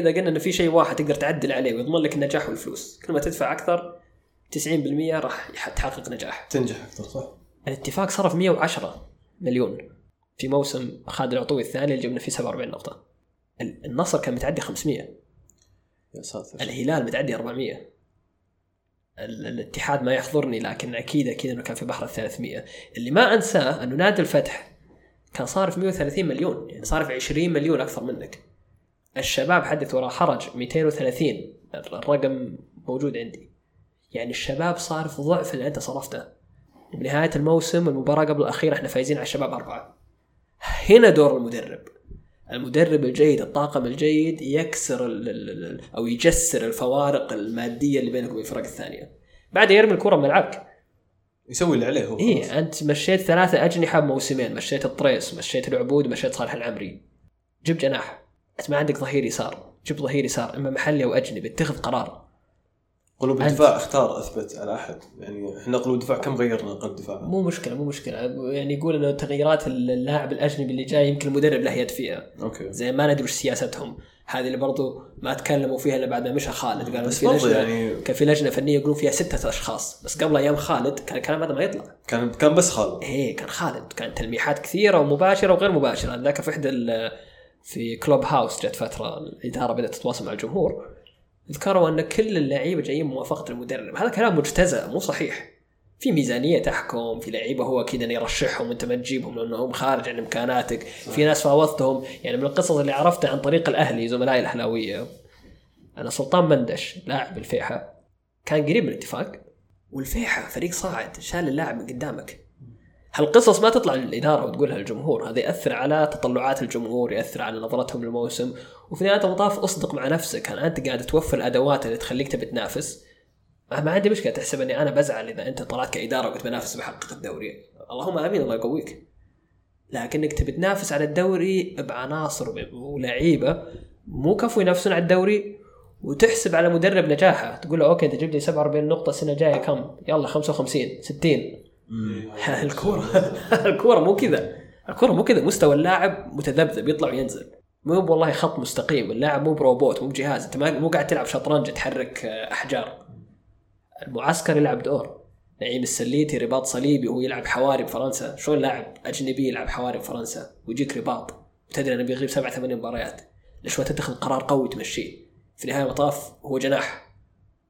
إذا قلنا ان في شيء واحد تقدر تعدل عليه ويضمن لك النجاح والفلوس كل ما تدفع أكثر 90% راح تحقق نجاح. تنجح أكثر صح؟ الاتفاق صرف 110 مليون في موسم خالد العطوي الثاني اللي جبنا فيه 47 نقطة. ال- النصر كان متعدي 500 يا ساتر. الهلال متعدي 400 ال- الاتحاد ما يحضرني لكن أكيد أكيد إنه كان في بحر ال 300 اللي ما أنساه إنه نادي الفتح كان صارف 130 مليون يعني صارف 20 مليون أكثر منك. الشباب حدث ولا حرج 230 الرقم موجود عندي. يعني الشباب صارف ضعف اللي انت صرفته. بنهايه الموسم المباراه قبل الاخيره إحنا فايزين على الشباب أربعة. هنا دور المدرب. المدرب الجيد الطاقم الجيد يكسر ال ال ال أو يجسر الفوارق المادية اللي بينك وبين الفرق الثانية. بعد يرمي الكرة بملعبك يسوي اللي عليه هو. إيه أنت مشيت ثلاثة أجنحة بموسمين. مشيت الطريس مشيت العبود مشيت صالح العمري. جيب جناح. انت ما عندك ظهير يسار. جيب ظهير يسار أما محلي أو أجنبي اتخذ قرار. قلوب الدفاع اختار أثبت على أحد. يعني إحنا قلوب الدفاع كم غيرنا قلب دفاع مو مشكلة مو مشكلة. يعني يقول إنه تغييرات اللاعب الأجنبي اللي جاي يمكن المدرب له يد فيها. okay. زي ما ندري وش سياستهم. هذه اللي برضو ما تكلموا فيها إلا بعد ما مشى خالد. قالوا بس في لجنه يعني- كان في لجنة فنية يقولون فيها ستة أشخاص. بس قبل أيام خالد كان الكلام هذا ما يطلع. كان كان بس خالد. إيه كان خالد. كان تلميحات كثيرة ومباشرة وغير مباشرة. ذاك في إحدى ال- في Clubhouse جت فترة الإدارة بدأت تتواصل مع الجمهور ذكروا أن كل اللعيبة جايين موافقه المدرب. هذا كلام مجتزأ مو صحيح. في ميزانية تحكم في لعيبة هو كذا يرشحهم وأنت ما تجيبهم لأنهم خارج عن إمكاناتك. في ناس فاوضتهم. يعني من القصص اللي عرفتها عن طريق الأهلي زملائي الأهلاوية. أنا سلطان مندش لاعب الفيحة كان قريب من الاتفاق. والفيحة فريق صاعد شال اللاعب من قدامك. هالقصص ما تطلع للإدارة وتقولها للجمهور هذا يأثر على تطلعات الجمهور يأثر على نظرتهم للموسم. وفي نهاية المطاف أصدق مع نفسك هل أنت قاعد توفر الأدوات اللي تخليك تبي تنافس. ما عندي مشكلة تحسب أني أنا بزعل إذا أنت طلعت كإدارة وقلت بنافس بحقق الدوري. اللهم آمين الله يقويك. لكنك تبي تنافس على الدوري بعناصر ولعيبة مو كفو ينافسون على الدوري وتحسب على مدرب نجاحه. تقول له okay أنت جبت لي 47 نقطة السنة الجاية كم؟ يلا 55 60 الكورة. الكورة مو كذا. الكورة مو كذا. مستوى اللاعب متذبذب يطلع وينزل. مو والله خط مستقيم. اللاعب مو بروبوت مو بجهاز. أنت مو قاعد تلعب شطرنج تحرك آه، أحجار. المعسكر يلعب دور. نعيم السليتي رباط صليبي وهو يلعب حواري بفرنسا. شلون لاعب أجنبي يلعب حواري بفرنسا؟ ويجيك رباط. وتدري انه بيغيب سبع ثمان مباريات. ليش ما تتخذ قرار قوي تمشيه في نهايه المطاف هو جناح.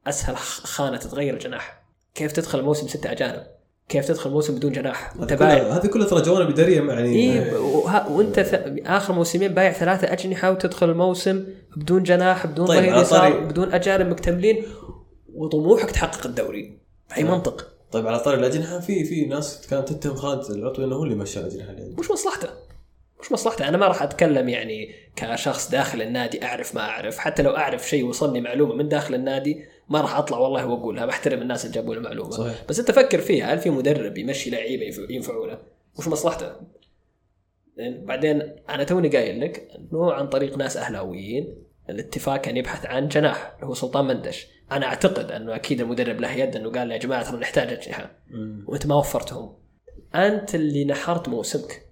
أسهل خانة تتغير الجناح كيف تدخل موسم ستة أجانب؟ كيف تدخل موسم بدون جناح؟ وانت بايع. هذه كلها ترى جوانب إدارية يعني إي. وأنت ث... آخر موسمين بايع ثلاثة أجنحة وتدخل الموسم بدون جناح بدون طيب، ظهير يسار بدون أجانب مكتملين وطموحك تحقق الدوري. باي نعم. منطق. طيب على طاري الأجنحة في في ناس كانت تتهم خالد العطوي إنه هو اللي مشى الأجنحة اللي مش مصلحته. مش مصلحته. أنا ما راح أتكلم يعني كشخص داخل النادي أعرف ما أعرف. حتى لو أعرف شيء وصلني معلومة من داخل النادي ما راح أطلع والله وأقولها بحترم الناس اللي جابوا المعلومة. صحيح. بس أنت فكر فيها هل في مدرب يمشي لعيبة ينف- ينفعوا له وش مصلحته؟ بعدين أنا توني قايل لك إنه عن طريق ناس أهلاويين الاتفاق كان يبحث عن جناح اللي هو سلطان مندش. أنا أعتقد إنه أكيد المدرب له يد إنه قال يا جماعة ترى نحتاج أجنحة. وأنت ما وفرتهم. أنت اللي نحرت موسمك.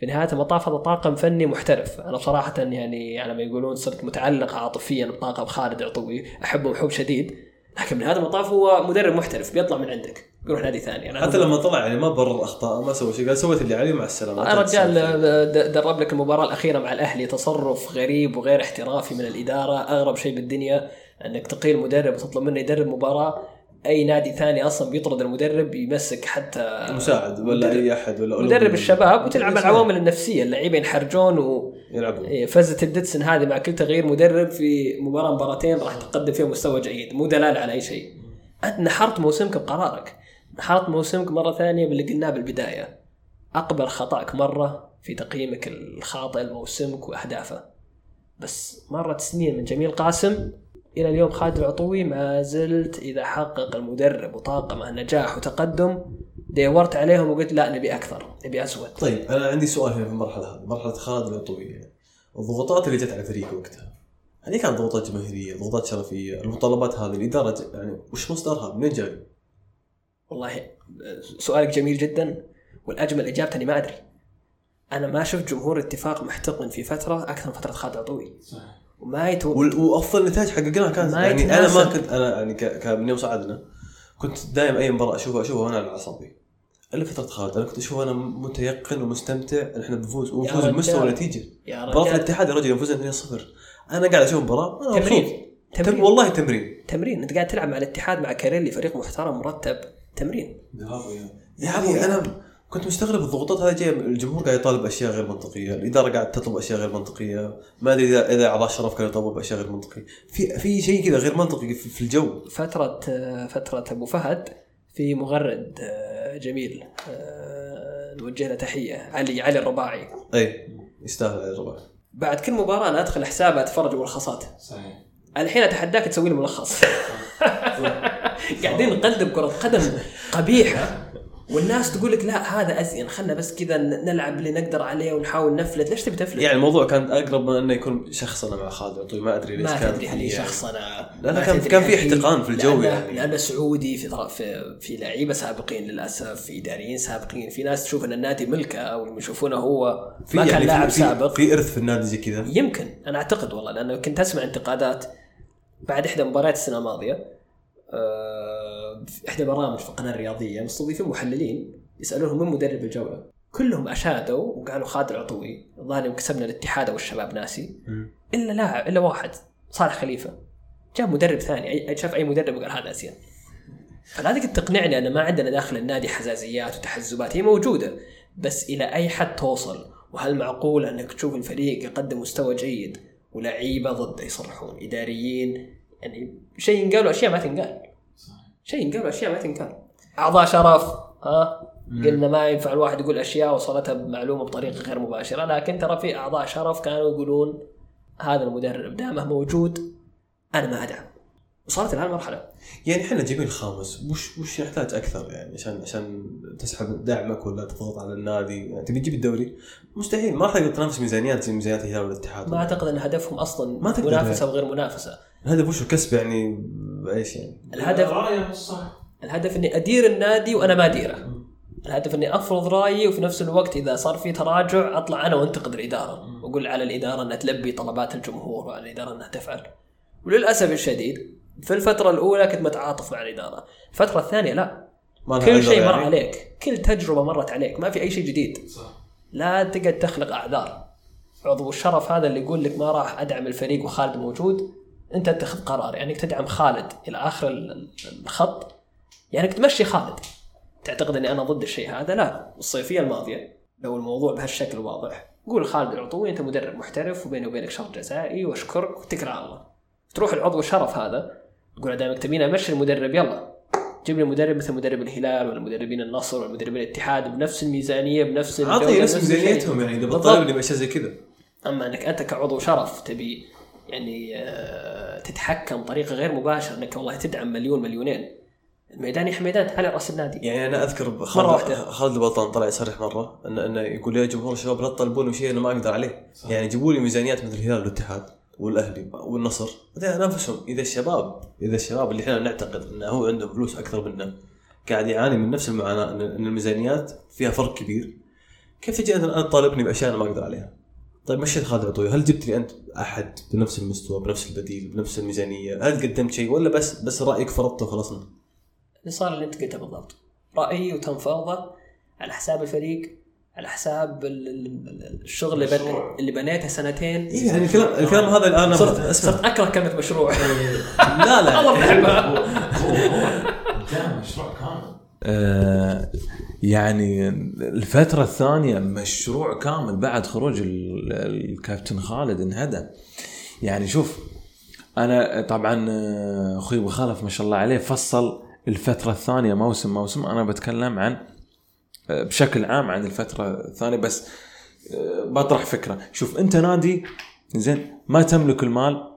في نهاية المطاف هذا طاقم فني محترف. أنا بصراحة يعني على ما يقولون صرت متعلق عاطفيا بطاقم خالد عطوي أحبه حب شديد. لكن من هذا المطاف هو مدرب محترف بيطلع من عندك. بيروح نادي ثاني. أنا حتى لما طلع يعني ما برر أخطاء ما سوى شيء قال سويت اللي علي مع السلامة. الرجال د- درب لك المباراة الأخيرة مع الأهلي. تصرف غريب وغير احترافي من الإدارة أغرب شيء بالدنيا أنك تقيل مدرب وتطلب منه يدرب مباراة. أي نادي ثاني أصلا بيطرد المدرب يمسك حتى مساعد ولا أي أحد ولا مدرب الشباب وتلعب العوامل النفسية. اللعيبة ينحرجون و... يلعبون. إيه، فزت الدتسن هذه مع كل تغيير مدرب في مباراة مباراتين راح تقدم فيها مستوى جيد. مو دلاله على أي شيء. أنت نحرت موسمك بقرارك. نحرت موسمك مرة ثانية باللي قلناه بالبداية. أقبل خطأك مرة في تقييمك الخاطئ لموسمك وأهدافه. بس مرت سنين من جميل قاسم. إلى اليوم خالد العطوي ما زلت إذا حقق المدرب وطاقمه نجاح وتقدم دورت عليهم وقلت لا نبي أكثر نبي ازود طيب أنا عندي سؤال هنا في المرحلة هذه مرحلة خالد العطويه الضغوطات اللي جت على الفريق وقتها هذه كانت ضغوطات جماهيرية ضغوطات شرفية المطالبات هذه الإدارة ج- يعني وش مصدرها منين جاي؟ والله سؤالك جميل جدا والأجمل اجابته أني ما أدري. أنا ما شفت جمهور اتفاق محتقن في فترة أكثر من فترة خالد عطوي. وما يتو... وال- وأفضل نتائج حققناها كانت. يعني أنا ما. كنت أنا يعني ك- ك- من يوم صعدنا كنت دائما أي مباراة اشوفها أشوفها وأنا على أعصابي. إلا فترة خالد أنا كنت أشوف أنا متيقن ومستمتع إن إحنا بنفوز ونفوز. بمستوى نتيجة. يا مباراة الاتحاد يا رجل فزنا 2-0 أنا قاعد أشوف مباراة أنا مبسوط. تمرين. تم تمرين. والله تمرين. تمرين. أنت قاعد تلعب مع الاتحاد مع كاريلي فريق محترم مرتب. تمرين. يعني أنا كنت مستغرب الضغوطات هذه جاية الجمهور قاعد يطالب اشياء غير منطقية، الإدارة قاعد تطلب أشياء غير منطقية، ما أدري اذا إذا اعضاء الشرف كانوا يطلبوا بأشياء غير منطقية، في في شيء كذا غير منطقي في في الجو، فترة فترة أبو فهد في مغرد آه، جميل آه، نوجه له تحية. علي علي الرباعي. أي يستاهل على الربع. بعد كل مباراة أنا أدخل حسابه أتفرج ملخصات. صحيح. الحين أتحداك تسوي لي ملخص. قاعدين نقدم كرة قدم قبيحة. والناس تقول لك لا هذا أزين خلنا بس كذا نلعب اللي نقدر عليه ونحاول نفلت ليش تبي تفلت؟ يعني الموضوع كان أقرب من إنه يكون شخصنه مع خالد عطوي ما أدري ليش ما كان تدري هل هي. شخصنه لا، كان- كان في احتقان في الجو لأنه- يعني. لأنه سعودي في في, في لعيبة سابقين للأسف في إداريين سابقين في ناس تشوف إن النادي ملكه أو يشوفونه هو ما كان يعني لاعب سابق في, إرث في النادي زي كذا يمكن أنا أعتقد والله لأنه كنت أسمع انتقادات بعد إحدى مباريات السنة الماضية إحدى برامج في القناة الرياضية مستضيفين محللين يسألونهم من مدرب الجولة. كلهم اشادوا وقالوا خالد العطوي الظاهر يوم كسبنا الاتحاد أو الشباب ناسي. إلا لاعب إلا واحد صالح خليفة. جاب مدرب ثاني. شاف أي مدرب وقال هذا اسيان فلا تقدر تقنعني ان ما عندنا داخل النادي حزازيات وتحزبات هي موجودة بس إلى أي حد توصل؟ وهل معقول أنك تشوف الفريق يقدم مستوى جيد؟ ولعيبه ضده يصرحون. إداريين يعني شيء ينقال وأشياء ما تنقال. شيء ينقال وأشياء ما تنقال. أعضاء شرف ها؟ قلنا ما ينفع الواحد يقول أشياء وصلتها بمعلومة بطريقة غير مباشرة لكن ترى في أعضاء شرف كانوا يقولون هذا المدرب دامه موجود أنا ما أدعم. وصلت لهالمرحله يعني إحنا جميل خامس وش وش نحتاج أكثر يعني عشان عشان تسحب دعمك ولا تضغط على النادي؟ يعني تبي تجيب الدوري؟ مستحيل ما راح تقدر تنافس ميزانيات زي ميزانيات الهلال والاتحاد. ما أعتقد إن هدفهم أصلا ما تقدر منافسة وغير منافسة. الهدف وش كسب يعني؟ إيش يعني؟ الهدف الهدف إني أدير النادي وأنا ما أديره. الهدف إني أفرض رأيي وفي نفس الوقت إذا صار في تراجع أطلع أنا وأنتقد الإدارة. وأقول على الإدارة إنها تلبي طلبات الجمهور وعلى الإدارة إنها تفعل. وللأسف الشديد في الفترة الأولى كنت متعاطف مع الإدارة. الفترة الثانية لا. كل شيء مر يعني. عليك. كل تجربة مرت عليك. ما في أي شيء جديد. صح. لا تقعد تخلق أعذار. عضو الشرف هذا اللي يقول لك ما راح أدعم الفريق وخالد موجود. انت اتخذ قرار يعني انك تدعم خالد إلى اخر ال- ال- الخط يعني انك تمشي خالد. تعتقد اني أنا ضد الشيء هذا؟ لا الصيفية الماضية. لو الموضوع بهالشكل واضح قول خالد العطوي انت مدرب محترف وبيني وبينك شرط جزائي واشكرك على الله. تروح العضو الشرف هذا تقول دائما تبيني امشي المدرب يلا. جيب لي مدرب مثل مدرب الهلال ولا مدربين النصر ولا مدربين الاتحاد بنفس الميزانية بنفس عطني نفس. ميزانيتهم يعني إذا. بتطالبني باشياء زي كذا. أما أنك أنت كعضو شرف تبي يعني آه، تتحكم بطريقة غير مباشرة إنك والله تدعم مليون مليونين. الميدان يا حميدان تعال رأس النادي. يعني أنا أذكر خالد واحدة. خالد البطان طلع يصرح مرة انه انه يقول يا جمهور الشباب لا تطالبوني بشيء أنا ما أقدر عليه. يعني جيبوا لي ميزانيات مثل الهلال والاتحاد والأهلي والنصر. بعدين انافسهم إذا الشباب إذا الشباب اللي إحنا نعتقد إنه هو عندهم فلوس أكثر منا قاعد يعاني من نفس المعاناة ان الميزانيات فيها فرق كبير. كيف تجي انت الان تطالبني بأشياء أنا ما أقدر عليها؟ طيب مشيت خالد عطوي هل جبت لي انت احد بنفس المستوى بنفس البديل بنفس الميزانيه؟ هل قدمت شيء ولا بس بس رايك فرضته وخلصنا؟ اللي صار اللي انت قلته بالضبط رايي وتنفاضه على حساب الفريق على حساب ال- ال- الشغل اللي, بن... اللي بنيته سنتين إيه يعني الكلام الكلام هذا الان صرت صرت اكره كلمه مشروع لا لا والله بحبها مشروع كامل آه يعني الفترة الثانية مشروع كامل بعد خروج ال- الكابتن خالد انهدى. يعني شوف أنا طبعا آه، أخوي أبو خالف ما شاء الله عليه فصل الفترة الثانية موسم موسم. أنا بتكلم عن آه، بشكل عام عن الفترة الثانية بس بطرح فكرة. شوف أنت نادي زين ما تملك المال.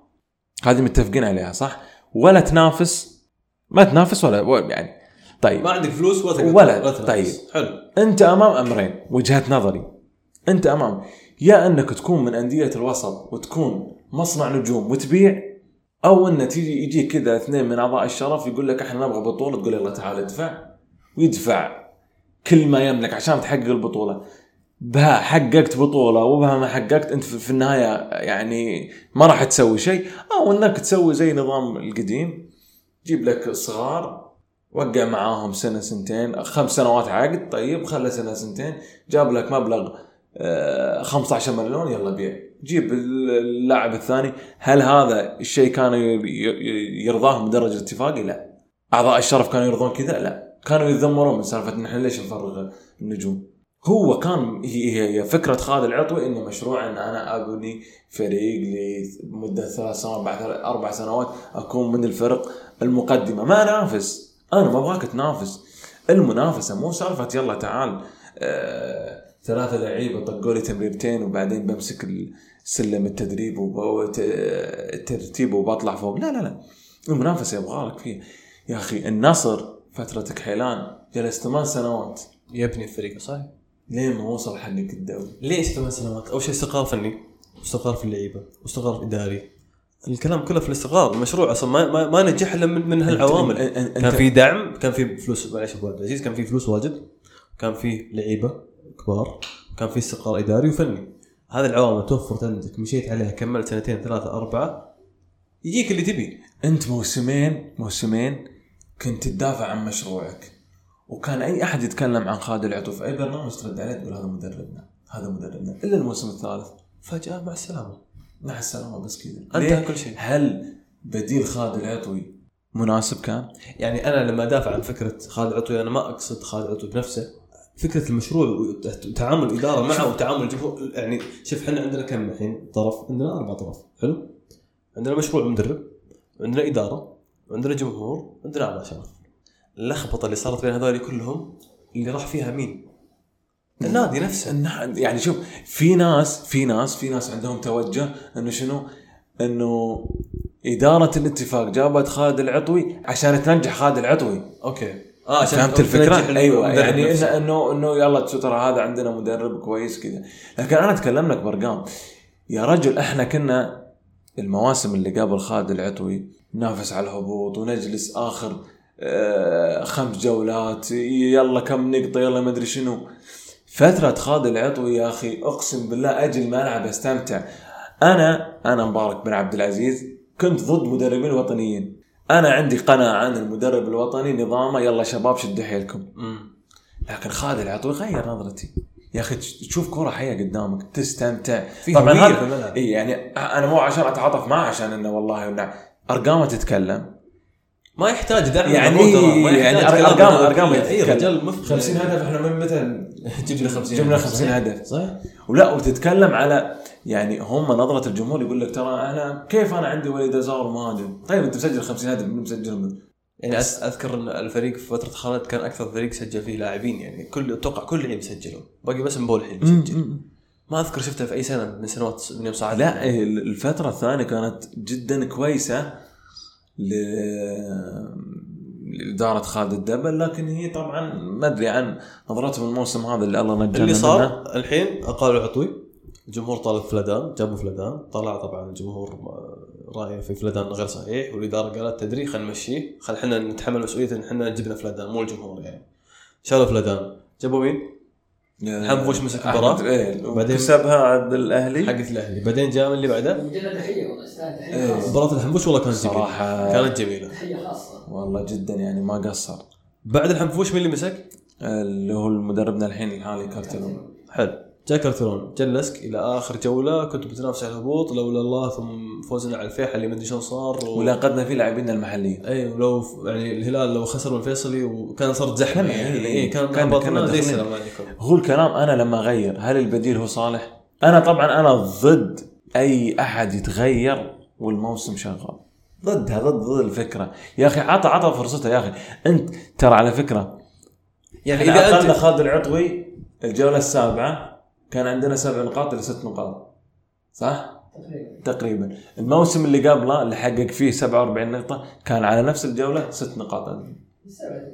هذه متفقين عليها صح؟ ولا تنافس. ما تنافس ولا- يعني طيب. ما عندك فلوس ولا. تقدر- ولا- تنافس. طيب. حلو. أنت أمام أمرين وجهه نظري. أنت أمام. يا أنك تكون من أندية الوسط وتكون مصنع نجوم وتبيع أو أن تيجي يجيك كذا اثنين من أعضاء الشرف يقول لك إحنا نبغى بطولة تقول يلا تعال ادفع. ويدفع كل ما يملك عشان تحقق البطولة. بها حققت بطولة وبها ما حققت أنت في في النهاية يعني ما راح تسوي شيء. أو أنك تسوي زي نظام القديم جيب لك صغار وقع معاهم سنة سنتين خمس سنوات عقد طيب خلى سنة سنتين جاب لك مبلغ آه، 15 مليون يلا بيع. جيب اللاعب الثاني. هل هذا الشيء كان ي- ي- يرضاهم بدرجة اتفاقي؟ لا. أعضاء الشرف كانوا يرضون كذا؟ لا. كانوا يتذمرون من سالفة نحن ليش نفرغ النجوم؟ هو كان هي فكرة خالد العطوي إنه مشروع إن أنا أبني فريق لمدة ثلاث سنوات أربع سنوات أكون من الفرق المقدمة. ما انافس أنا ما أبغاك تنافس. المنافسة مو سالفة يلا تعال آه ثلاثة لعيبة طقوا لي تمريرتين وبعدين بمسك سلم التدريب والترتيب وبطلع فوق. لا لا لا. المنافسة يبغى لك فيه يا أخي النصر فتره كحيلان جلس ثمان سنوات. يبني الفريق صحيح؟ لين ما وصل حق الدوري؟ ليش ثمان سنوات؟ أول شيء استقرار فني. واستقرار في اللعيبة. واستقرار إداري. الكلام كله في الاستقرار المشروع أصلا ما ما, ما نجح إلا من, من هالعوامل. كان في دعم كان في فلوس معلش أبو عبد العزيز كان في فلوس واجد كان في لعيبة كبار كان في استقرار إداري وفني. هذه العوامل توفرت عندك مشيت عليها كملت سنتين ثلاثة أربعة يجيك اللي تبي. أنت موسمين موسمين كنت تدافع عن مشروعك وكان أي أحد يتكلم عن خالد العطوف في أي برنامج ترد عليه تقول هذا مدربنا هذا مدربنا. إلا الموسم الثالث فجأة مع السلامة. مع السلامة بس كذا. انتهى؟ كل شيء. هل بديل خالد العطوي مناسب كان؟ يعني أنا لما أدافع عن فكرة خالد عطوي أنا ما أقصد خالد عطوي بنفسه. فكرة المشروع وتعامل الاداره معه وتعامل الجمهور يعني شوف إحنا عندنا كم الحين؟ طرف. عندنا أربع طرف. حلو؟ عندنا مشروع مدرب عندنا إدارة عندنا جمهور عندنا أعضاء شرف اللخبطة اللي صارت بين هذول كلهم اللي راح فيها مين؟ النادي نفسه. النح- يعني شوف في ناس في ناس في ناس عندهم توجه إنه شنو؟ إنه إدارة الاتفاق جابت خالد العطوي عشان تنجح خالد العطوي. أوكي. آه عشان فهمت الفكرة؟ أيوه يعني نفسه. إنه إنه إنه يلا ترى هذا عندنا مدرب كويس كذا. لكن أنا أتكلم لك بأرقام. يا رجل إحنا كنا المواسم اللي قبل خالد العطوي ننافس على الهبوط ونجلس آخر آه، خمس جولات يلا كم نقطة يلا ما أدري شنو. فترة خالد العطوي يا أخي أقسم بالله أجي الملعب أستمتع. أنا أنا مبارك بن عبد العزيز كنت ضد مدربين وطنيين. أنا عندي قناعة عن المدرب الوطني نظامه يلا شباب شدوا حيلكم. لكن خالد العطوي غير نظرتي. يا أخي تشوف كوره حية قدامك تستمتع. في الملعب. إي يعني أنا مو عشان أتعاطف معه عشان إنه والله أرقامه تتكلم. ما يحتاج دعم يعني ما يعني يحتاج أرقام أبوه. أي. رجال مف 50 هدف إحنا من متى جبنا 50 جبنا 50 هدف. صح ولا وتتكلم على يعني هم نظرة الجمهور يقول لك ترى أنا كيف أنا عندي وليد أزار مهاجم طيب أنت مسجل 50 هدف من مسجلهم يعني أذكر إن الفريق في فترة خالد كان أكثر فريق سجل فيه لاعبين يعني كل أتوقع كل لعيب سجلوا باقي بس مبول الحين مسجل. ما أذكر شفته في أي سنة من سنوات من يوم صعد. لا الفترة الثانية كانت جدا كويسة. ل لإدارة خالد الدبل لكن هي طبعا ما أدري عن نظرتهم الموسم هذا اللي الله نجانا اللي. صار الحين اقالوا عطوي. الجمهور طالب فلدان جابوا فلدان طلع طبعا الجمهور آه، رايه في فلدان غير صحيح. والإدارة قالت تدري خلينا نمشيه. خل إحنا نتحمل مسؤولية إن إحنا جبنا فلدان مو الجمهور يعني. شالوا فلدان جابوا مين؟ حنفوش مسك المباراة. إيه وبعدين- كسبها عند الأهلي. حقت الأهلي. بعدين جاء من اللي بعده؟ مجرد تحيه والله تحيه إيه. خاصه مباراه الحنفوش والله كانت جميلة؟ صراحة كانت جميلة. تحيه خاصة. والله جدا يعني ما قصر. بعد الحنفوش مين اللي مسك؟ اللي هو المدربنا الحين الحالي كارتيرون حلو. جاء كارترون جلسك إلى آخر جولة كنت بتنافس على الهبوط لولا الله ثم فوزنا على الفيحة اللي ما أدري شلون صار و... ولاقدنا فيه لاعبينا المحليين. أي ولو يعني الهلال لو خسر من الفيصلي وكان صارت زحمة. يعني إيه، إيه كان كان- كان زي داخلين. السلام عليكم هو الكلام أنا لما أغير هل البديل هو صالح؟ أنا طبعا أنا ضد أي أحد يتغير والموسم شغال. ضدها ضد ضد الفكرة. يا أخي عطى عطى فرصته يا أخي. أنت ترى على فكرة يعني إذا انت خالد العطوي الجولة السابعة كان عندنا سبع نقاط إلى ست نقاط صح؟ تقريبا تقريبا الموسم اللي قبله اللي حقق فيه 47 نقطة كان على نفس الجولة ست نقاط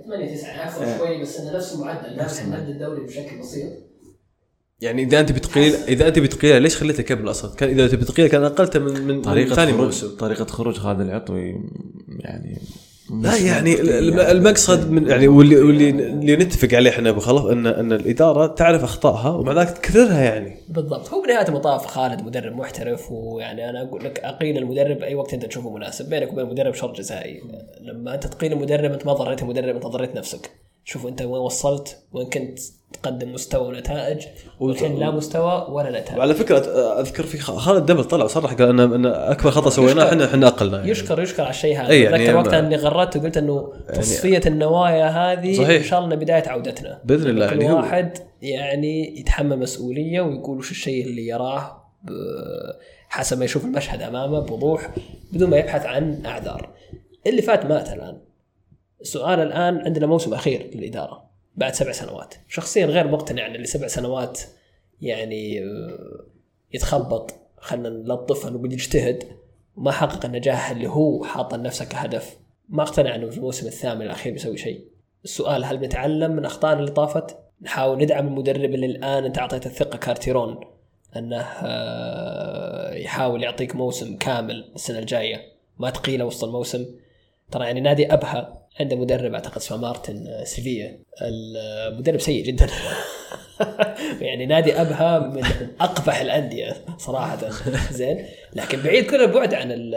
8 9 أكثر إيه. شوي بس إنه نفس المعدل نفس المعدل. نعدل الدوري بشكل بسيط يعني إذا أنت بتقيل إذا أنت بتقيل ليش خليته قبل أصلا؟ كان إذا تبي تقيل كان أقلته من من, من طريقة ثاني خروج موسم طريقة خروج خالد العطوي يعني لا يعني. الم- المقصد من يعني واللي واللي اللي نتفق عليه إحنا أبو خلف ان إن الإدارة تعرف أخطائها ومع ذلك تكررها يعني. بالضبط. هو بنهاية المطاف خالد مدرب محترف ويعني أنا أقول لك أقيل المدرب أي وقت أنت تشوفه مناسب بينك وبين المدرب شرط جزائي. لما أنت تقيل المدرب أنت ما ضريت المدرب أنت ضريت نفسك. شوف أنت وين وصلت وين كنت تقدم مستوى ونتائج والحين لا مستوى ولا نتائج وعلى فكرة أذكر في خالد دبل طلع وصرح قال ان إن أكبر خطأ سويناه. إحنا إحنا أقلنا يعني. يشكر يشكر على الشيء هذا يعني أتذكر وقتها إني غردت وقلت إنه تصفية النوايا هذه صحيح. إن شاء الله بداية عودتنا بإذن الله كل يعني واحد يعني يتحمل مسؤولية ويقول وش الشيء اللي يراه حسب ما يشوف المشهد أمامه بوضوح بدون ما يبحث عن أعذار. اللي فات مات الآن. السؤال الآن عندنا موسم أخير للإدارة بعد سبع سنوات، شخصيا غير مقتنع إن اللي سبع سنوات يعني آه، يتخبط. خلينا نلطفها نقول يجتهد. وما حقق النجاح اللي هو حاط لنفسه كهدف. ما اقتنع إنه في الموسم الثامن الأخير بيسوي شيء. السؤال هل بنتعلم من اخطائنا اللي طافت؟ نحاول ندعم المدرب اللي الآن أنت أعطيته الثقة كارتيرون أنه آه، يحاول يعطيك موسم كامل السنة الجاية. ما تقيله وسط الموسم. ترى يعني نادي ابها عنده مدرب أعتقد اسمه مارتن سيفيا. المدرب سيء جدا. يعني نادي أبها من أقبح الأندية صراحة. زين. لكن بعيد كل البعد عن ال-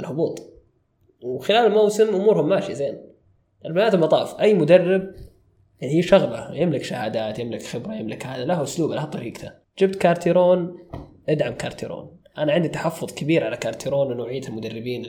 الهبوط. وخلال الموسم أمورهم ماشية. زين. بنهايه المطاف. أي مدرب يعني هي شغلة. يملك شهادات يملك خبرة يملك هذا. له أسلوبه له طريقته. جبت كارتيرون. ادعم كارتيرون. أنا عندي تحفظ كبير على كارتيرون ونوعية المدربين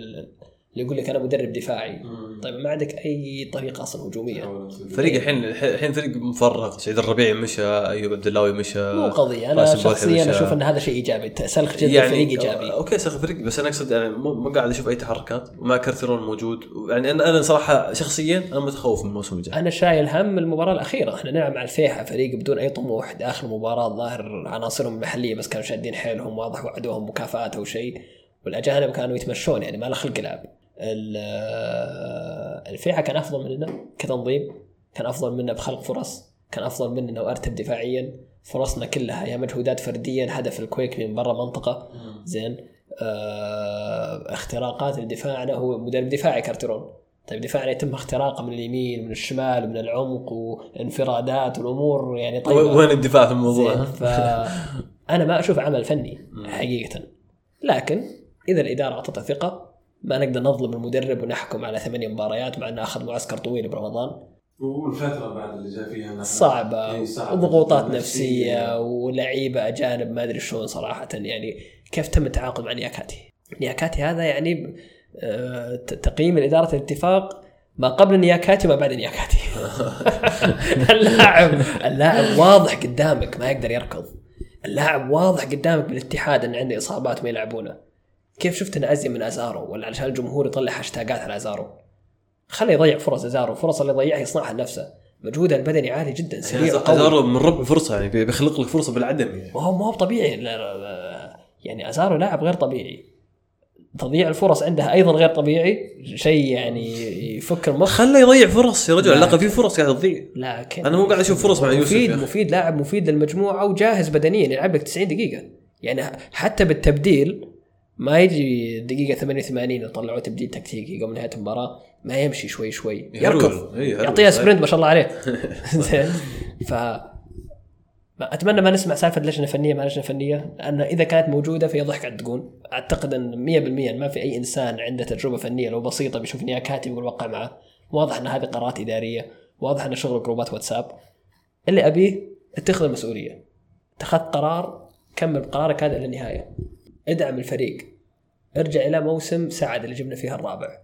اللي يقول لك أنا مدرب دفاعي. طيب ما عندك أي طريقة أصلا هجومية؟ فريق الحين الحين فريق مفرغ. سعيد الربيعي مشى أيوب عبداللاوي مشى. مو قضية. أنا شخصيا مشى. أشوف إن هذا شيء إيجابي. سلخ جدا يعني فريق إيجابي. okay سلخ فريق بس أنا أقصد يعني مو قاعد أشوف أي تحركات. ومع كارتيرون موجود. يعني أنا أنا صراحة شخصيا أنا متخوف من الموسم الجاي. أنا شايل هم المباراة الأخيرة. إحنا نلعب مع الفيحاء فريق بدون أي طموح. داخل المباراه الظاهر عناصرهم المحلية بس كانوا شادين حيلهم واضح وعدوهم مكافآت أو شيء. والأجانب كانوا يتمشون يعني ما له خلق لعب ال- الفيحاء كان أفضل مننا كتنظيم كان أفضل منا بخلق فرص كان أفضل مننا وأرتب دفاعيا فرصنا كلها يا مجهودات فردية هدف الكويك من برا منطقة. زين. آه اختراقات لدفاعنا هو مدرب دفاعي كارتيرون طيب دفاعنا يتم اختراقه من اليمين ومن الشمال ومن العمق وانفرادات والأمور يعني طيبة. وين الدفاع في الموضوع؟ فانا ما أشوف عمل فني حقيقة. لكن إذا الإدارة اعطتها ثقة ما نقدر نظلم المدرب ونحكم على ثمانية مباريات مع إنه أخذ معسكر طويل برمضان والفترة بعد اللي جاء فيها صعبة صعبة. وضغوطات نفسية. نفسية ولعيبة أجانب ما أدري شلون صراحة يعني كيف تم التعاقد مع نياكاتي؟ نياكاتي هذا يعني آه، تقييم الاداره الاتفاق ما قبل نياكاتي وما بعد نياكاتي اللاعب اللاعب واضح قدامك ما يقدر يركض اللاعب واضح قدامك بالاتحاد إن عنده إصابات ما يلعبونه كيف شفت انه ازين من أزارو؟ ولا علشان الجمهور يطلع هاشتاجات على أزارو؟ خليه يضيع فرص أزارو الفرص اللي يضيعها يصنعها لنفسه. مجهوده البدني عالي جدا سريع وقوي أزارو من ربع فرصة يعني بي- بيخلق لك فرصة بالعدم يعني. ما هو ما هو طبيعي لا- لا- لا- يعني أزارو لاعب غير طبيعي. تضييع الفرص عنده أيضا غير طبيعي. شيء يعني يفك المخ. خله يضيع فرص يا رجل. على الاقل في فرص قاعد تضيع. لكن أنا مو قاعد أشوف فرص مع يوسف مفيد. مفيد لاعب مفيد للمجموعة وجاهز بدنيا يلعب لك 90 دقيقة. يعني حتى بالتبديل ما يجي دقيقة 88 يطلعوا تبديل تكتيكي قبل نهاية المباراة ما يمشي شوي شوي. يركض. إيه،. يعطيها سبرنت ما شاء الله عليه. زين. ف ما- أتمنى ما نسمع سالفة لجنة فنية ما لجنة فنية لأن إذا كانت موجودة فهي ضحك على الدقون. أعتقد إن 100% ما في أي إنسان عنده تجربة فنية لو بسيطة بيشوف اني كاتب يقول وقع معه. واضح إن هذه قرارات إدارية واضح إن شغل جروبات واتساب. اللي أبيه اتخذ المسؤولية. اتخذت قرار كمل قرارك هذا إلى النهاية. ادعم الفريق. ارجع إلى موسم سعد اللي جبنا فيها الرابع.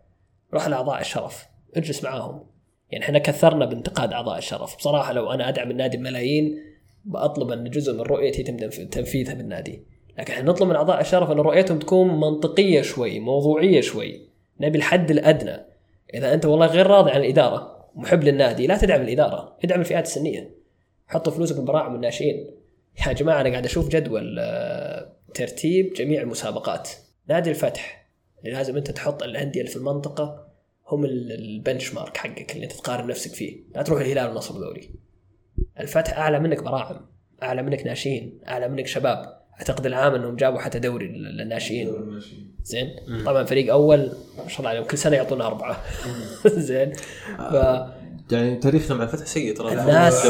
روح لأعضاء الشرف. اجلس معاهم. يعني إحنا كثرنا بانتقاد أعضاء الشرف. بصراحة لو أنا أدعم النادي بملايين بطلب أن جزء من رؤيتي يتم تنف- تنفيذها بالنادي. لكن إحنا نطلب من أعضاء الشرف أن رؤيتهم تكون منطقية شوي موضوعية شوي. نبي الحد الأدنى. إذا أنت والله غير راضي عن الإدارة محب للنادي لا تدعم الإدارة. ادعم الفئات السنية. حطوا فلوسك بالبراعم والناشئين يا جماعة أنا قاعد أشوف جدول آه، ترتيب جميع المسابقات. نادي الفتح. اللي لازم انت تحط الأندية اللي في المنطقة هم ال- البنش مارك حقك اللي انت تقارن نفسك فيه. لا تروح الهلال والنصر دوري. الفتح أعلى منك براعم أعلى منك ناشئين أعلى منك شباب. أعتقد العام إنهم جابوا حتى دوري للناشئين. زين؟ طبعا فريق أول ما شاء الله عليهم كل سنة يعطونا أربعة. زين؟ ف يعني تاريخنا مع الفتح سيء ترى. الناس-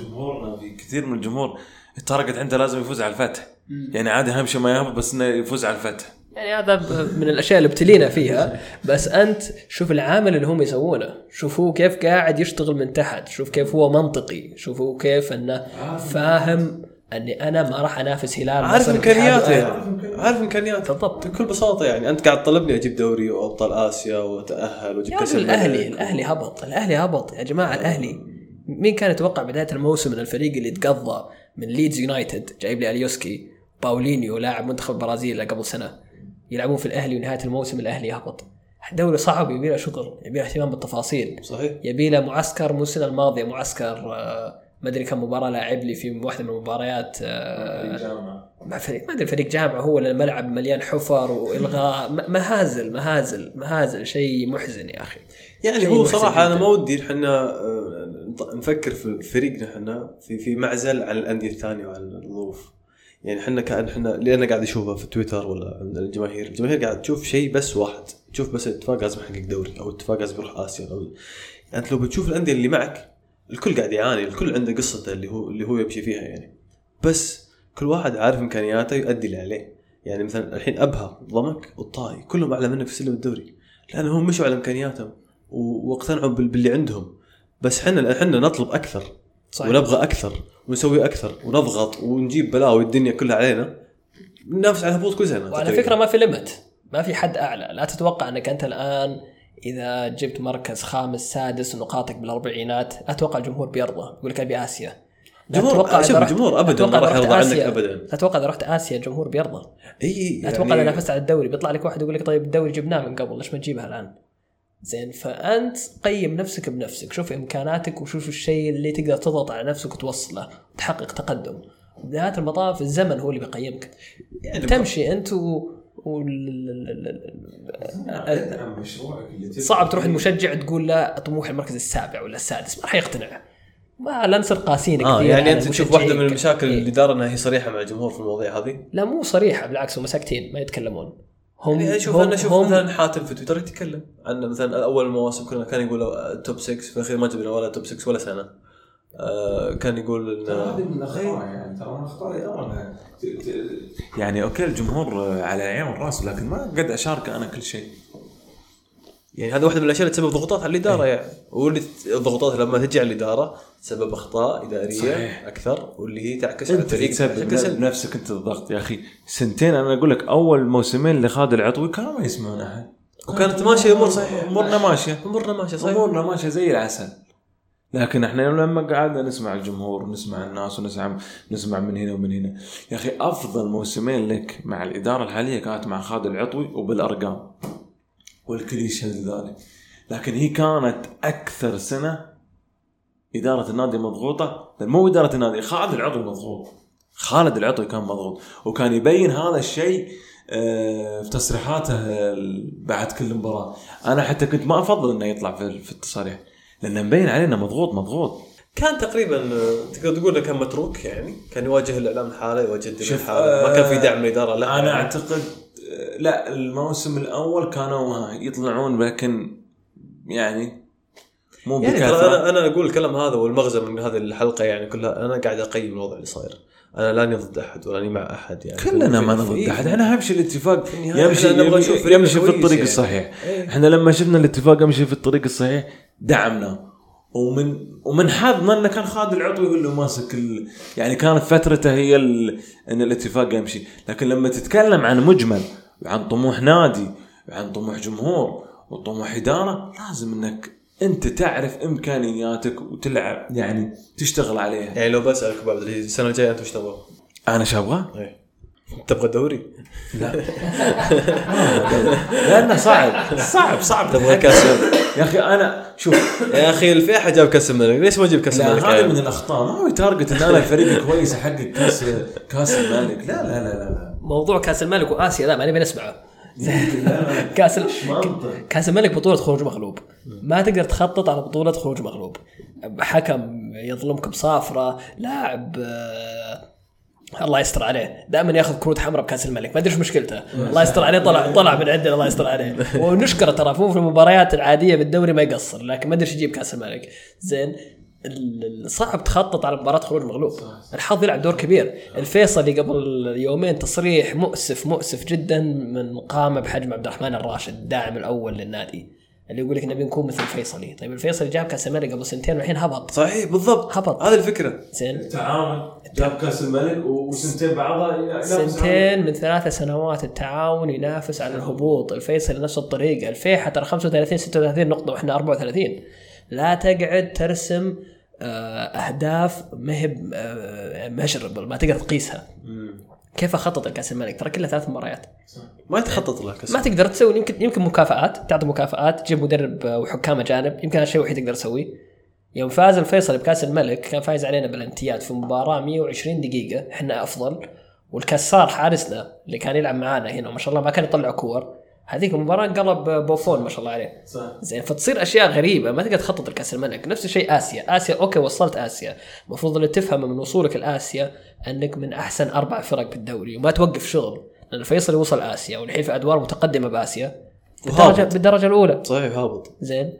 جمهورنا في كثير من الجمهور التارجت عنده لازم يفوز على الفتح. يعني عادي اهم شيء ما يهبط بس إنه يفوز على الفتح. يعني هذا من الأشياء اللي ابتلينا فيها. بس أنت شوف العامل اللي هم يسوونه. شوفوا كيف قاعد يشتغل من تحت. شوف كيف هو منطقي. شوفوا كيف إنه فاهم إني أنا ما راح أنافس هلال عارف إمكانياته يعني. عارف إمكانياته. بالضبط. بكل بساطة يعني. أنت قاعد تطلبني أجيب دوري وابطال آسيا وأتأهل وأجيب يا كأس الأهلي. الأهلي هبط. الأهلي هبط يا جماعة الأهلي. مين كان يتوقع بداية الموسم إن الفريق اللي تقضى من ليدز يونايتد جايب لي أليوسكي؟ باولينيو لاعب منتخب البرازيل قبل سنة يلعبون في الأهلي ونهاية الموسم الأهلي يهبط. دوري صعب يبي له شغل يبي له اهتمام بالتفاصيل. صحيح. يبي له معسكر مو السنة الماضية معسكر آه، ما أدري كم مباراة لاعب لي في واحدة من المباريات آه، مع فريق ما أدري فريق جامعة هو ولا الملعب مليان حفر وإلغاء. مهازل مهازل مهازل شيء محزن يا أخي. يعني هو صراحة أنا. ما ودي إحنا آه، نفكر في فريقنا إحنا في في معزل عن الأندية الثانية وعن الظروف. يعني إحنا كأن إحنا اللي أنا قاعد اشوفه في تويتر ولا عند الجماهير. الجماهير قاعد تشوف شيء بس واحد. تشوف بس اتفاق لازم يحقق دوري أو اتفاق لازم يروح آسيا أو يعني أنت لو بتشوف الأندية اللي معك الكل قاعد يعاني الكل عنده قصته اللي هو اللي هو يمشي فيها يعني. بس كل واحد عارف إمكانياته يؤدي اللي عليه. يعني مثلا الحين أبها ضمك والطائي كلهم أعلى منك في سلم الدوري. لانهم مشوا على إمكانياتهم واقتنعوا بال- باللي عندهم. بس إحنا إحنا نطلب أكثر. صحيح. ونبغى أكثر ونسوي أكثر ونضغط ونجيب بلاوي الدنيا كلها علينا ننافس على الهبوط كل سنه وعلى تقريباً. فكرة ما في ليمت ما في حد أعلى لا تتوقع أنك أنت الآن إذا جبت مركز خامس سادس ونقاطك بالأربعينات لا أتوقع الجمهور بيرضى يقول لك أبي آسيا جمهور- شوف، الجمهور تتوقع ما راح يرضى عنك. لا أتوقع إذا رحت آسيا الجمهور بيرضى إي أتوقع إذا نافست على الدوري بيطلع لك واحد يقول لك طيب الدوري جبناه من قبل ليش ما تجيبها الآن؟ زين فأنت قيم نفسك بنفسك شوف إمكاناتك وشوف الشيء اللي تقدر تضغط على نفسك وتوصله وتحقق تقدم. بنهايه المطاف الزمن هو اللي بيقيمك. يعني تمشي أنت و... وال... اللي صعب تروح المشجع تقول له طموح المركز السابع ولا السادس ما راح يقتنع. ما لا نصير قاسيين آه كثير يعني على أنت تشوف واحدة من. المشاكل إيه. الاداره إنها هي صريحة مع الجمهور في المواضيع هذه؟ لا مو صريحة بالعكس هم ساكتين ما يتكلمون. هم يعني شوف هم أنا أشوف مثلا حاتم في تويتر يتكلم عن مثلا أول المواسم كنا كان يقول top 6 في الأخير ما جبنا ولا top 6 ولا سنة. آه كان يقول ترى هذه ان من الأخطاء يعني ترى من الأخطاء يعني okay الجمهور على العين والراس لكن ما قد أشارك أنا كل شيء. يعني هذا واحدة من الأشياء اللي تسبب ضغوطات على الإدارة يعني. واللي الضغوطات لما تجي على الإدارة تسبب أخطاء إدارية صحيح. أكثر واللي هي تعكس على الفريق تسبب سلبي بنفسك أنت الضغط يا أخي. سنتين أنا أقول لك أول موسمين لخالد العطوي كانوا ما يسمعون أحد. وكانت ماشية أمور صحيح أمورنا ماشية. أمورنا ماشية صحيح. أمورنا ماشية زي العسل. لكن إحنا لما قعدنا نسمع الجمهور ونسمع الناس ونسمع نسمع من هنا ومن هنا. يا أخي أفضل موسمين لك مع الإدارة الحالية كانت مع خالد العطوي وبالأرقام. والكل يشهد ذلك. لكن هي كانت أكثر سنة إدارة النادي مضغوطة. بل مو إدارة النادي خالد العطوي مضغوط. خالد العطوي كان مضغوط. وكان يبين هذا الشيء آه، في تصريحاته بعد كل مباراة. أنا حتى كنت ما أفضل إنه يطلع في التصاريح لأنه مبين علينا مضغوط مضغوط. كان تقريبا آه، تقدر تقول كان متروك يعني؟ كان يواجه الإعلام الحالة يواجه الدوري شوف، الحالة. ما كان في آه، دعم من الإدارة لا أنا أعتقد آه، لا الموسم الأول كانوا يطلعون لكن يعني مو يعني بكثرة. أنا أنا أقول الكلام هذا والمغزى من هذه الحلقة يعني كلها أنا قاعد أقيم الوضع اللي صاير. أنا لاني ضد أحد ولا مع أحد يعني. كلنا ما في- أحد. إحنا اهم شيء الاتفاق يمشي فريق يمشي في الطريق يعني. الصحيح. إيه. إحنا لما شفنا الاتفاق يمشي في الطريق الصحيح دعمنا. ومن ومن حظنا إنه كان خالد العطوي هو اللي ماسك ال... يعني كانت فترته هي ال... إن الاتفاق يمشي. لكن لما تتكلم عن مجمل وعن طموح نادي وعن طموح جمهور وطموح إدارة لازم إنك أنت تعرف إمكانياتك وتلعب يعني تشتغل عليها يعني لو بسالك بعد السنة الجاية انت وش تبغى؟ أنا إيش أبغى؟ إيه. تبغى دوري؟ لأنه صعب صعب صعب تبغى كأس يا أخي أنا شوف يا أخي الفيحة جاب كأس الملك ليش ما جيب كأس لا الملك؟ هذا؟ من الأخطاء ما هو target إن أنا الفريق كويس أحقق كاس كأس الملك لا لا لا لا, لا. موضوع كاس الملك وآسيا لا ما نبي نسمعه. كاس ال... كاس الملك بطولة خروج مغلوب. ما تقدر تخطط على بطولة خروج مغلوب. حكم يظلمك بصافرة لاعب آه، الله يستر عليه. دائما ياخذ كروت حمراء بكاس الملك. ما أدري إيش مشكلته. الله يستر عليه طلع طلع من عندنا الله يستر عليه. ونشكره ترى في المباريات العادية بالدوري ما يقصر لكن ما أدري إيش يجيب كاس الملك. زين صعب تخطط على مباراة خروج مغلوب الحظ يلعب دور كبير. الفيصلي قبل يومين تصريح مؤسف مؤسف جدا من قامة بحجم عبد الرحمن الراشد الداعم الأول للنادي. اللي يقول لك نبي نكون مثل الفيصلي. طيب الفيصلي جاب كاس الملك قبل سنتين والحين هبط. صحيح بالضبط. هبط. هذه الفكرة. زين. تعاون جاب كاس الملك وسنتين بعضها سنتين من ثلاثة سنوات التعاون ينافس على الهبوط. الفيصل نفس الطريقة. الفيحة ترى 35 36 نقطة وإحنا 34 لا تقعد ترسم آه، أهداف مهب measurable ما تقدر تقيسها. كيف أخطط لكأس الملك؟ ترى كلها ثلاث مباريات. ما يتخطط له كأس ما تقدر تسوي يمكن يمكن مكافآت تعطي مكافآت تجيب مدرب آه، وحكام أجانب يمكن هذا الشيء الوحيد تقدر تسويه. يوم فاز الفيصلي بكأس الملك كان فايز علينا بالإنتياد في مباراة 120 دقيقة إحنا أفضل. والكسار حارسنا اللي كان يلعب معانا هنا وما شاء الله ما كان يطلع كور. هذيك المباراة قلب بوفون ما شاء الله عليه. صح. زين فتصير أشياء غريبة ما تقدر تخطط لكأس الملك نفس الشيء آسيا. آسيا okay وصلت آسيا. المفروض اللي تفهمه من وصولك لآسيا أنك من أحسن أربع فرق بالدوري وما توقف شغل لأن الفيصلي وصل آسيا والحين في أدوار متقدمة بآسيا بالدرجه. بالدرجة الأولى. صحيح هابط. زين.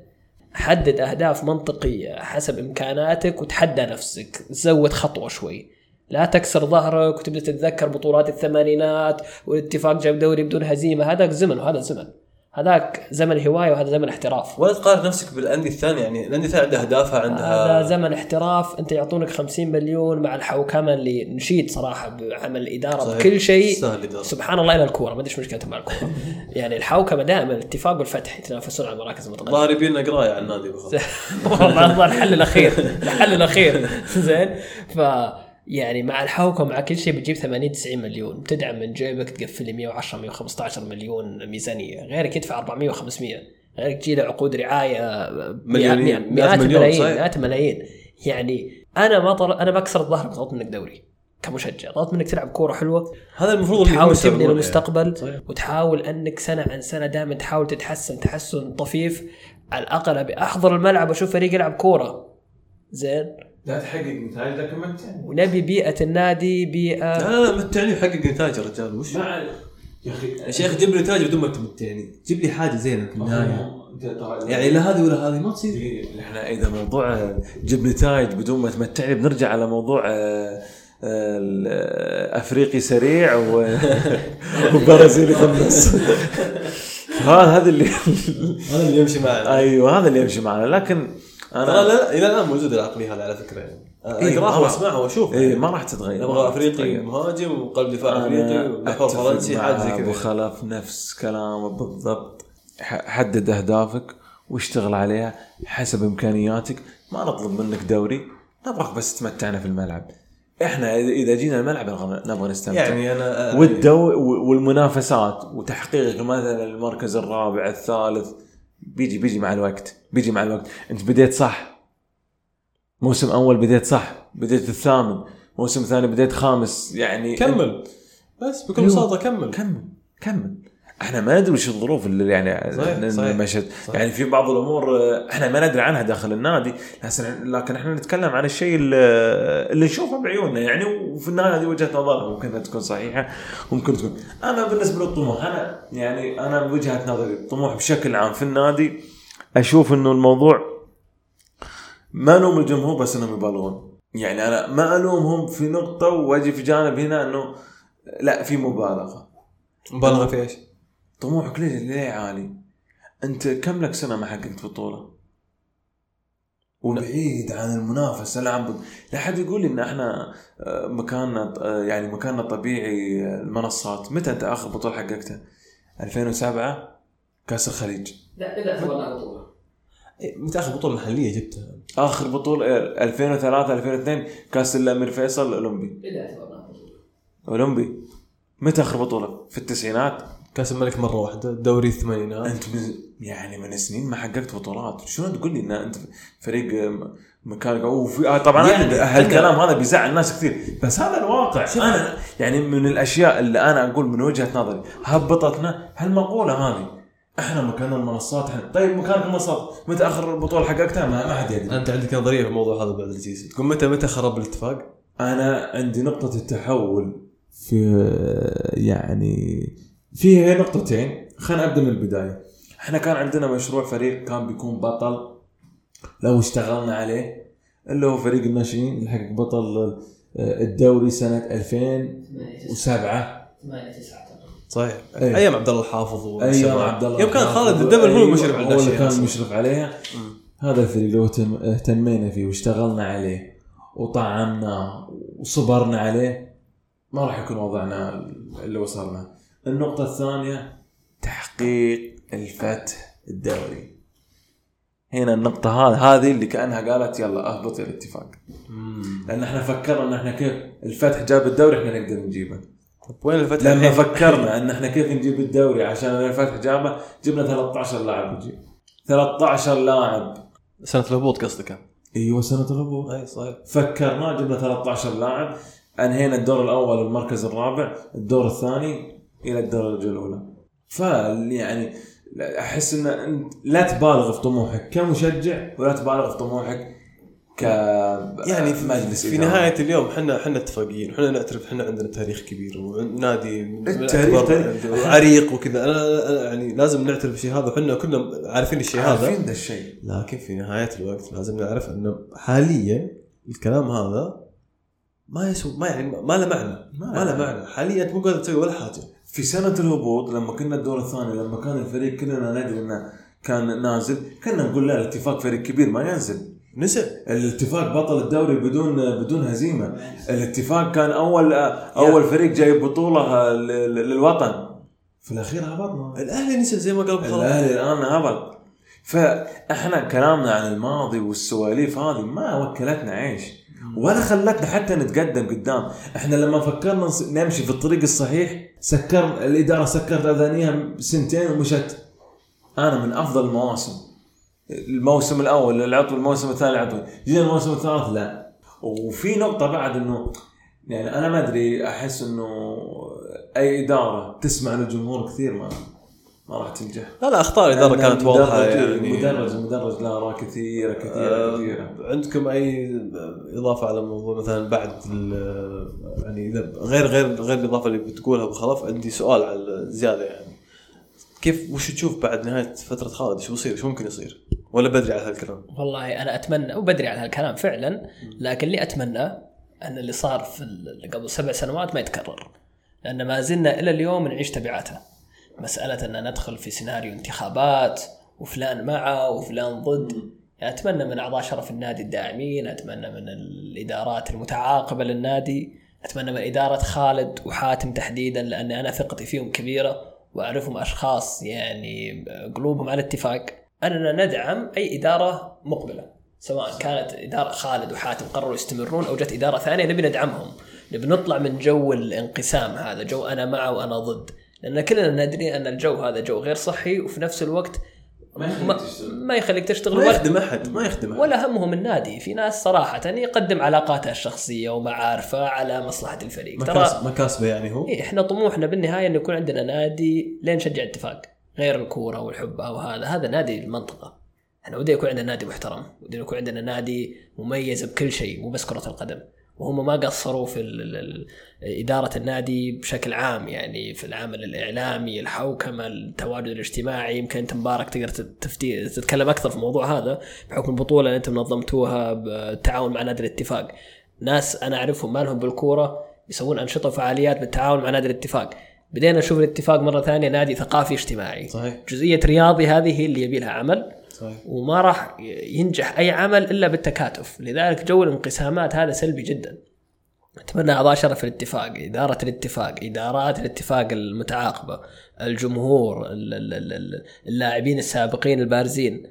حدد أهداف منطقية حسب إمكاناتك وتحدى نفسك زود خطوة شوي. لا تكسر ظهرك وتبدأ تتذكر بطولات الثمانينات والاتفاق جاب دوري بدون هزيمة. هذاك زمن وهذا زمن. هذاك زمن هواية وهذا زمن احتراف. ولا تقارن نفسك بالأندية الثانية يعني الأندية الثانية عندها أهدافها هذا عندها زمن احتراف. أنت يعطونك 50 مليون مع الحوكمة اللي نشيد صراحة بعمل الإدارة صحيح. بكل شيء. سبحان الله إلى الكورة. ما أدري إيش مشكلتهم مع الكورة. يعني الحوكمة دائما الاتفاق والفتح يتنافسون على المراكز المتقدمة. ظاهر يبي لنا قراية على النادي. والله الحل الأخير. الحل الأخير. زين. ف يعني مع الحوكه مع كل شيء بتجيب 80 90 مليون بتدعم من جيبك تقفل لي 110 115 مليون ميزانية غيرك يدفع 400 و500 غيرك تجي له عقود رعاية مليونين. مئات مئات مئات مليون، ملايين صحيح. مئات ملايين. يعني أنا ما طل... أنا بكسر الظهر بطلب منك دوري كمشجع. طلبت منك تلعب كورة حلوة. هذا المفروض اللي تحاول تبني المستقبل صحيح. وتحاول أنك سنة عن سنة دائما تحاول تتحسن تحسن طفيف. على الأقل أبي أحضر الملعب وأشوف فريق يلعب كورة. زين؟ لا تحقق نتائج لكن ما تعني ونبي بيئة النادي لا بيئة لا لا متعني وحقق نتائج يا رجال وش؟ مع يا أخي يا شيخ جيب لي نتائج بدون ما تمتعني جيب لي حاجة زينة في النهاية. يعني لا هذه ولا هذه ما تصير. إحنا إذا موضوع جيب نتائج بدون ما تمتعني بنرجع على موضوع آه، آه، آه، أفريقي سريع و- وبرازيلي في النص هذا هذا اللي هذا اللي يمشي معنا. أيوه هذا اللي يمشي معنا. لكن أنا لا لا إلى الآن موجوده العقلية هذه على فكرة يعني. إيه، أقرأها وأسمعها وأشوفها اي يعني. ما راح تتغير نبغى أفريقي. مهاجم وقلب دفاع أفريقي اتفق فرنسي حاجة زي ابو كذا. خلف نفس كلامه بالضبط. حدد أهدافك واشتغل عليها حسب إمكانياتك. ما نطلب منك دوري نبغاك بس تمتعنا في الملعب. إحنا اذا جينا الملعب نبغى نبغى نستمتع. يعني أنا والدو والمنافسات وتحقيقك مثلا المركز الرابع الثالث بيجي بيجي مع الوقت. بيجي مع الوقت. انت بديت صح. موسم أول بديت صح. بديت الثامن. موسم ثاني بديت خامس. يعني كمل. بس بكل أيوه. بساطة كمل. كمل. كمل. إحنا ما ندري وش الظروف اللي يعني صحيح، صحيح، مشت. صحيح. يعني في بعض الأمور آه، إحنا ما ندري عنها داخل النادي. لكن إحنا نتكلم عن الشيء اللي, اللي نشوفه بعيوننا يعني. وفي النهاية هذه وجهة نظر ممكن تكون صحيحة ممكن تكون. أنا بالنسبة للطموح أنا يعني أنا بوجهة نظري الطموح بشكل عام في النادي أشوف إنه الموضوع ما ألوم الجمهور بس إنهم يبالغون يعني أنا ما ألومهم في نقطة وأجي في جانب هنا إنه لا في مبالغة مبالغة في إيش؟ طموحك ليه ليه عالي؟ أنت كم لك سنة ما حققت بطولة؟ وبعيد عن المنافسة لا عم لا حد يقول لي إن إحنا آه، مكاننا آه، يعني مكاننا الطبيعي آه، المنصات متى أنت آخر بطولة حققتها؟ 2007 كأس الخليج لا اعتبرناها بطولة متى اخر بطولة محلية جبتها؟ آخر بطولة آه، 2003 2002 كأس الامير فيصل الاولمبي أولمبي؟ متى آخر بطولة؟ في التسعينات؟ كأس الملك مرة واحدة دوري الثمانينات. أنت من يعني من سنين ما حققت بطولات. شلون تقول لي إن أنت فريق م- مكان وفي آه طبعا يعني هالكلام هذا بيزعل ناس كثير. بس هذا الواقع. أنا يعني من الأشياء اللي أنا أقول من وجهة نظري هبطتنا هالمقولة هذه. إحنا مكان المنصات إحنا. طيب مكانك المنصات. متى آخر بطولة حققتها؟ ما, ما حد يدري. أنت عندك نظرية في الموضوع هذا بعد العزيز تقول متى متى خرب الاتفاق؟ أنا عندي نقطة التحول في يعني فيها نقطتين. خلينا ابدا من البداية. إحنا كان عندنا مشروع فريق كان بيكون بطل. لو اشتغلنا عليه اللي هو فريق الناشئين اللي حقق بطل الدوري سنة 2007 8 9 صحيح إيه. أيام عبد الله الحافظ أيام. عبد الله يوم كان. خالد الدبل هو أيوة، المشرف على هو اللي كان أصلاً. مشرف عليها هذا الفريق لو اهتم- اهتمينا فيه واشتغلنا عليه وطعناه وصبرنا عليه ما راح يكون وضعنا اللي وصلنا النقطة الثانية تحقيق الفتح الدوري هنا النقطة هذه هذه اللي كأنها قالت يلا أهبط الاتفاق مم. لأن إحنا فكرنا إن إحنا كيف الفتح جاب الدوري إحنا نقدر نجيبه وين الفتح لما الحين؟ فكرنا أن إحنا كيف نجيب الدوري عشان الفتح جابه جبنا 13 لاعب نجيب. 13 لاعب. سنة الهبوط قصدك أيوه سنة الهبوط. أي صحيح. فكرنا جبنا 13 لاعب. أنهينا الدور الأول المركز الرابع الدور الثاني إلى الدرجه الأولى. ف يعني أحس إن أنت لا تبالغ في طموحك. كمشجع ولا تبالغ في طموحك ك يعني في, مجلس في. نهاية اليوم إحنا إحنا اتفاقيين. إحنا نعترف إحنا عندنا تاريخ كبير ونادي التاريخ. عريق وكذا. أنا يعني لازم نعترف بالشيء هذا. وحنا كلنا عارفين الشيء هذا. عارفين ذا الشيء. لكن في نهاية الوقت لازم نعرف إنه حاليا الكلام هذا ما يسوي ما يعني ما له معنى. ما له معنى. حاليا انت مو قادر تسوي ولا حاجة. في سنة الهبوط لما كنا الدور الثاني لما كان الفريق كلنا ندري إنه كان نازل كنا نقول لا الاتفاق فريق كبير ما ينزل. نزل الاتفاق بطل الدوري بدون بدون هزيمة. الاتفاق كان اول أول فريق جايب بطولة للوطن. في الأخير هبطنا الأهلي نزل زي ما قال. الأهلي الآن هبط. فإحنا كلامنا عن الماضي والسواليف هذه ما وكلتنا عيش. ولا خلتنا حتى نتقدم قدام. إحنا لما فكرنا نمشي في الطريق الصحيح سكر الإدارة سكرت أذانيها سنتين ومشت. أنا من أفضل المواسم. الموسم الأول العطوي الموسم الثاني العطوي جينا الموسم الثالث؟ لا. وفي نقطة بعد إنه يعني أنا ما أدري أحس إنه أي إدارة تسمع للجمهور كثير ما ما راح تنجح. لا لا أخطاء الاداره كانت واضحة يعني. المدرج المدرج له أراء كثيرة كثيرة آه، كثيرة. عندكم أي إضافة على موضوع مثلا بعد يعني إذا غير غير غير الإضافة اللي بتقولها أبو خلف؟ عندي سؤال على زيادة يعني. كيف وش تشوف بعد نهاية فترة خالد؟ شو يصير؟ شو ممكن يصير؟ ولا بدري على هالكلام؟ والله أنا أتمنى وبدري على هالكلام فعلا لكن اللي أتمنى أن اللي صار في قبل سبع سنوات ما يتكرر لأن ما زلنا إلى اليوم نعيش تبعاته. مسألة أن ندخل في سيناريو انتخابات وفلان معه وفلان ضد. يعني أتمنى من أعضاء شرف النادي الداعمين أتمنى من الإدارات المتعاقبة للنادي أتمنى من إدارة خالد وحاتم تحديدا لأن أنا ثقتي فيهم كبيرة. وأعرفهم أشخاص يعني قلوبهم على اتفاق أننا ندعم أي إدارة مقبلة سواء كانت إدارة خالد وحاتم قرروا يستمرون أو جت إدارة ثانية نبي ندعمهم. نبي نطلع من جو الانقسام هذا جو أنا مع وأنا ضد لأن كلنا ندري أن الجو هذا جو غير صحي وفي نفس الوقت ما, ما يخليك تشتغل ما يخدم أحد ما يخدم أحد. ولا همهم النادي في ناس صراحة يقدم علاقاته الشخصية ومعارفه على مصلحة الفريق. ترى مكاس- مكاسبة يعني هو؟ إيه إحنا طموحنا بالنهاية إنه يكون عندنا نادي لين نشجع اتفاق. غير الكورة والحبة وهذا. هذا نادي المنطقة. إحنا ودنا يكون عندنا نادي محترم. ودنا يكون عندنا نادي مميز بكل شيء مو بس كرة القدم. وهم ما قصروا في إدارة النادي بشكل عام يعني في العمل الإعلامي الحوكمة التواجد الاجتماعي. يمكن أنت مبارك تقدر تفتي تتكلم أكثر في الموضوع هذا بحكم البطولة اللي أنتم نظمتوها بالتعاون مع نادي الاتفاق. ناس أنا أعرفهم ما لهم بالكورة يسوون أنشطة وفعاليات بالتعاون مع نادي الاتفاق. بدينا نشوف الاتفاق مرة ثانية نادي ثقافي اجتماعي. صحيح. جزئية رياضي هذه هي اللي يبي لها عمل. صحيح. وما راح ينجح أي عمل إلا بالتكاتف. لذلك جو الانقسامات هذا سلبي جدا. أتمنى اعضاء شرف الاتفاق إدارة الاتفاق إدارات الاتفاق المتعاقبة الجمهور ال- ال- ال- ال- اللاعبين السابقين البارزين.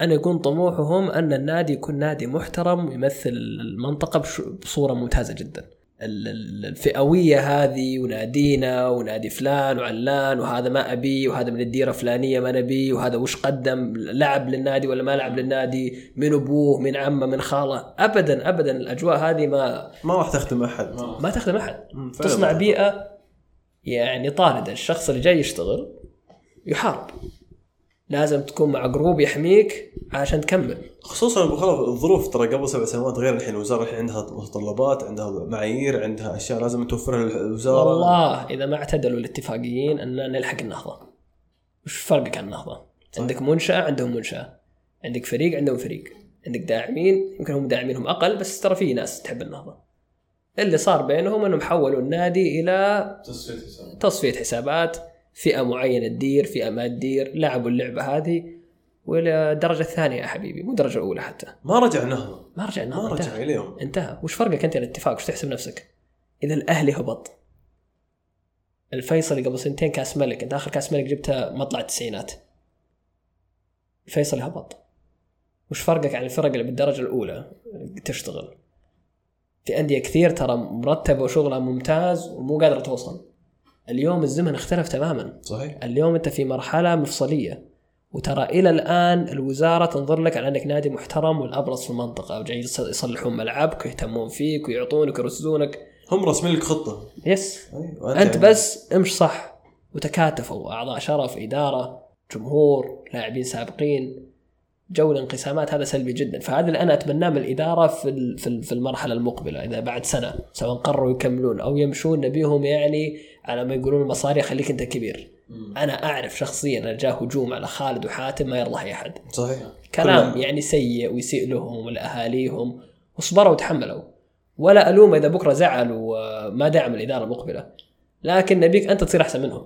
أن يكون طموحهم أن النادي يكون نادي محترم ويمثل المنطقة بش- بصورة ممتازة جدا. الفئوية هذه ونادينا ونادي فلان وعلان وهذا ما أبي وهذا من الديرة فلانيه ما نبي وهذا وش قدم لعب للنادي ولا ما لعب للنادي من أبوه من عمه من خاله. ابدا ابدا الأجواء هذه ما ما راح تخدم أحد. ما تخدم أحد. تصنع بيئة يعني طاردة. الشخص اللي جاي يشتغل يحارب. لازم تكون مع جروب يحميك عشان تكمل. خصوصا ابو خلف الظروف ترى قبل سبع سنوات غير الحين الوزارة الحين عندها متطلبات عندها معايير عندها أشياء لازم توفرها الوزاره والله إذا ما اعتدلوا الاتفاقيين إن نلحق النهضة. وش فرقك عن النهضة؟ عندك منشاه عندهم منشاه عندك فريق عندهم فريق. عندك داعمين يمكن هم داعمينهم أقل بس ترى في ناس تحب النهضة. اللي صار بينهم إنهم حولوا النادي إلى تصفية حسابات. فئة معينة تدير فئة ما تدير لعبوا اللعبه هذه وإلى الدرجه الثانية يا حبيبي مو الدرجه الاولى حتى. ما رجع نهضه ما رجع ما النهضه رجع انتهى. اليوم انتهى. وش فرقك أنت الاتفاق؟ وش تحسب نفسك؟ إذا الأهلي هبط. الفيصلي قبل سنتين كاس ملك. أنت آخر كاس ملك جبتها مطلع التسعينات. الفيصلي هبط. وش فرقك عن الفرق اللي بالدرجة الأولى؟ تشتغل. في أندية كثير ترى مرتبة وشغلها ممتاز ومو قادرة توصل. اليوم الزمن اختلف تماما. صحيح. اليوم أنت في مرحلة مفصلية. وترى إلى الآن الوزارة تنظر لك على أنك نادي محترم والأبرز في المنطقة وجاي يص- يصلحون ملعبك ويهتمون فيك ويعطونك ويرسلونك. هم راسمين لك خطة. يس. أيوة. أنت يعني- بس امش صح. وتكاتفوا اعضاء شرف إدارة جمهور لاعبين سابقين. جو الانقسامات هذا سلبي جدا. فهذا اللي أنا أتمناه من الإدارة في في ال- في المرحلة المقبلة. إذا بعد سنة سواء قرروا يكملون أو يمشون نبيهم يعني على ما يقولون المصاري خليك أنت كبير. أنا أعرف شخصيا ان جاء هجوم على خالد وحاتم ما يرضى أي أحد. صحيح. كلام كلهم. يعني سيء ويسيء لهم ولأهاليهم. وصبروا وتحملوا. ولا ألوم إذا بكرة زعلوا وما دعم الإدارة المقبلة. لكن نبيك أنت تصير أحسن منهم.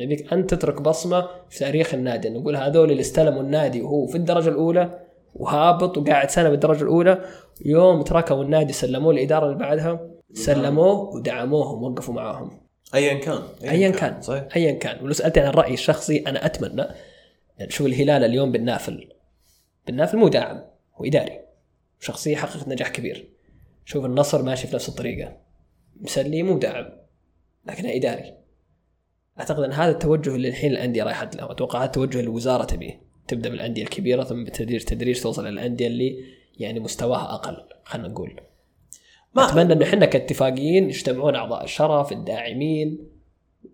نبيك انت تترك بصمة في تاريخ النادي. نقول هذول اللي استلموا النادي وهو في الدرجة الأولى وهابط وقاعد سنة بالدرجه الأولى يوم تركوا النادي سلموه الإدارة اللي بعدها سلموه ودعموهم ووقفوا معاهم. ايا كان. ايا كان. صحيح. ايا كان. ولو سألتني عن الراي الشخصي أنا أتمنى شوف الهلال اليوم بالنافل. بالنافل مو داعم هو إداري. شخصية حققت نجاح كبير. شوف النصر ماشي في نفس الطريقة. مسلي مو داعم لكنه إداري. أعتقد أن هذا التوجه اللي الحين الأندية رايحة له. أتوقع هذا التوجه اللي الوزارة تبيه تبدأ بالأندية الكبيرة ثم بالتدريج تدريج توصل للانديه اللي يعني مستواها أقل خلينا نقول. ما- أتمنى أن إحنا كاتفاقيين يجتمعون أعضاء الشرف الداعمين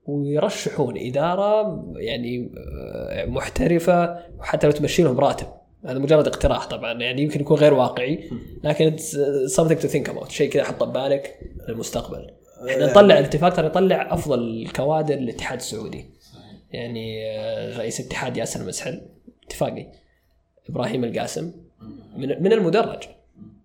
ويرشحون إدارة يعني آه، محترفة وحتى لو تمشي لهم راتب. هذا مجرد اقتراح طبعا يعني يمكن يكون غير واقعي لكن it's something to think about. شيء كذا حطه ببالك للمستقبل. إحنا نطلع الاتفاق ترى يطلع أفضل الكوادر للاتحاد السعودي. يعني آه، رئيس الاتحاد ياسر المسحل اتفاقي. إبراهيم القاسم من من المدرج.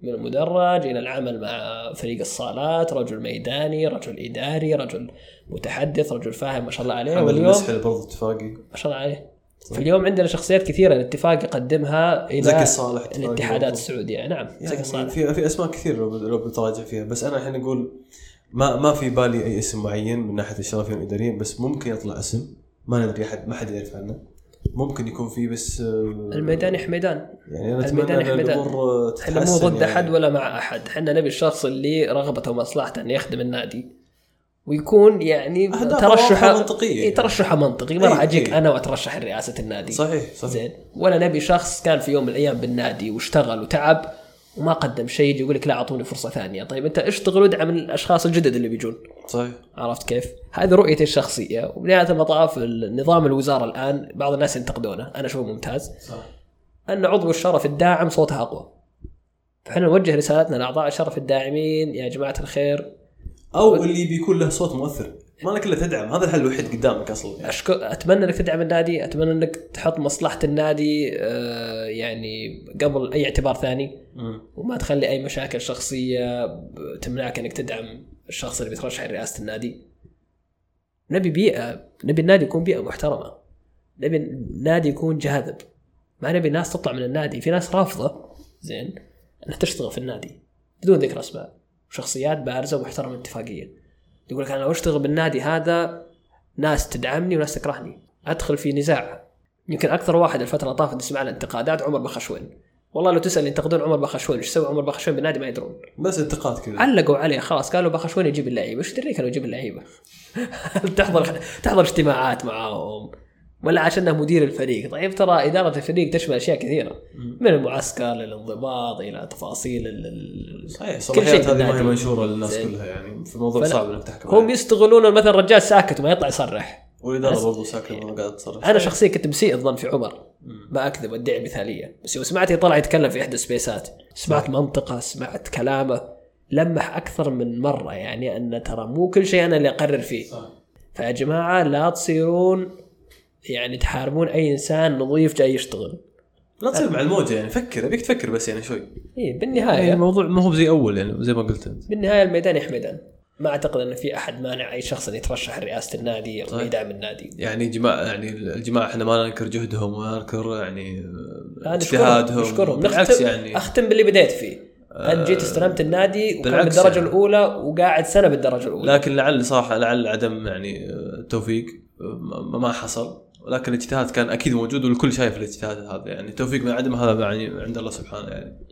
من المدرج إلى العمل مع فريق الصالات رجل ميداني رجل إداري رجل متحدث رجل فاهم ما شاء الله عليه. واليوم المسحل برضه اتفاقي. ما شاء الله عليه. فاليوم عندنا شخصيات كثيرة الاتفاق يقدمها إلى زكي صالح الاتحادات. السعودية. نعم زكي يعني صالح. في في أسماء كثير لو بتراجع فيها. بس أنا الحين أقول ما ما في بالي أي اسم معين من ناحية الشرفيين والاداريين بس ممكن يطلع اسم. ما ندري احد ما حد يعرف عنه. ممكن يكون في بس آه، الميداني حميدان. يعني أنا أتمنى الميداني ان حميدان. الأمور إحنا مو ضد يعني. أحد ولا مع أحد. إحنا نبي الشخص اللي رغبته ومصلحته ان يخدم النادي. ويكون يعني ترشحه منطقية. إيه ترشحه منطقي. ما راح أجيك. أنا وأترشح لرئاسه النادي. صحيح صحيح. زين. ولا نبي شخص كان في يوم من الأيام بالنادي واشتغل وتعب وما قدم شيء يجي يقول لك لا أعطوني فرصة ثانية. طيب أنت اشتغل وادعم الأشخاص الجدد اللي بيجون؟ صحيح. عرفت كيف؟ هذه رؤيتي الشخصية. وبنهايه المطاف النظام الوزارة الآن بعض الناس ينتقدونه. أنا أشوفه ممتاز. صح أن عضو الشرف الداعم صوته أقوى. فإحنا نوجه رسالتنا لأعضاء الشرف الداعمين. يا جماعة الخير. أو اللي بيكون له صوت مؤثر. ما لك إلا تدعم. هذا الحل الوحيد قدامك أصلا. أشكر أتمنى إنك تدعم النادي أتمنى إنك تحط مصلحة النادي آه، يعني قبل أي اعتبار ثاني. وما تخلي أي مشاكل شخصية تمنعك إنك تدعم الشخص اللي بيترشح لرئاسة النادي. نبي بيئة نبي النادي يكون بيئة محترمة. نبي النادي يكون جاذب. ما نبي ناس تطلع من النادي. في ناس رافضة. زين إنها تشتغل في النادي بدون ذكر أسماء. شخصيات بارزة ومحترمة اتفاقيه يقول لك أنا لو أشتغل بالنادي هذا ناس تدعمني وناس تكرهني. أدخل في نزاع. يمكن أكثر واحد الفترة طافت نسمع له انتقادات عمر بخشوين. والله لو تسأل ينتقدون عمر بخشوين إيش سوى عمر بخشوين بالنادي ما يدرون. بس انتقاد كذا. علقوا عليه خلاص قالوا بخشوين يجيب اللعيبة. إيش تدريك انه يجيب اللعيبة؟ تحضر تحضر اجتماعات معاهم. ولا عشانه مدير الفريق. طيب ترى إدارة الفريق تشمل أشياء كثيرة. من المعسكر للانضباط إلى تفاصيل ال- ال- صحيح صلاحيات هذه ما هي. منشوره للناس. كلها يعني في الموضوع فلا- صعب إنك تحكم هم عليه. يستغلون مثلا الرجال ساكت وما يطلع يصرح. والإدارة برضو ساكنه ما قاعدة تصرف أنا شخصيا كنت مسيء الظن في عمر. ما أكذب أدعي مثالية. بس يوم سمعته يطلع يتكلم في إحدى السبيسات سمعت منطقة سمعت كلامه. لمح أكثر من مرة يعني أن ترى مو كل شيء أنا اللي أقرر فيه. صح. فيا جماعة لا تصيرون يعني تحاربون أي إنسان نظيف جاي يشتغل. لا تصير مع الموجة يعني فكر أبيك تفكر بس يعني شوي. اي يعني بالنهايه الموضوع ما هو زي أول يعني زي ما قلت أنت. بالنهاية الميدان يحمدن ما أعتقد أن في أحد مانع أي شخص أن يترشح لرئاسة النادي أو صحيح. يدعم النادي. يعني جماعة يعني الجماعة إحنا ما ننكر جهدهم وما ننكر يعني اجتهادهم. نشكرهم. بالعكس نختم يعني. أختم باللي بديت فيه. أنت جيت استلمت النادي وكان بالدرجة يعني. الأولى وقاعد سنة بالدرجة الأولى. لكن لعل صراحة لعل عدم يعني التوفيق ما ما حصل. ولكن الاجتهاد كان أكيد موجود والكل شايف الاجتهاد هذا يعني التوفيق من عدم هذا يعني عند الله سبحانه يعني.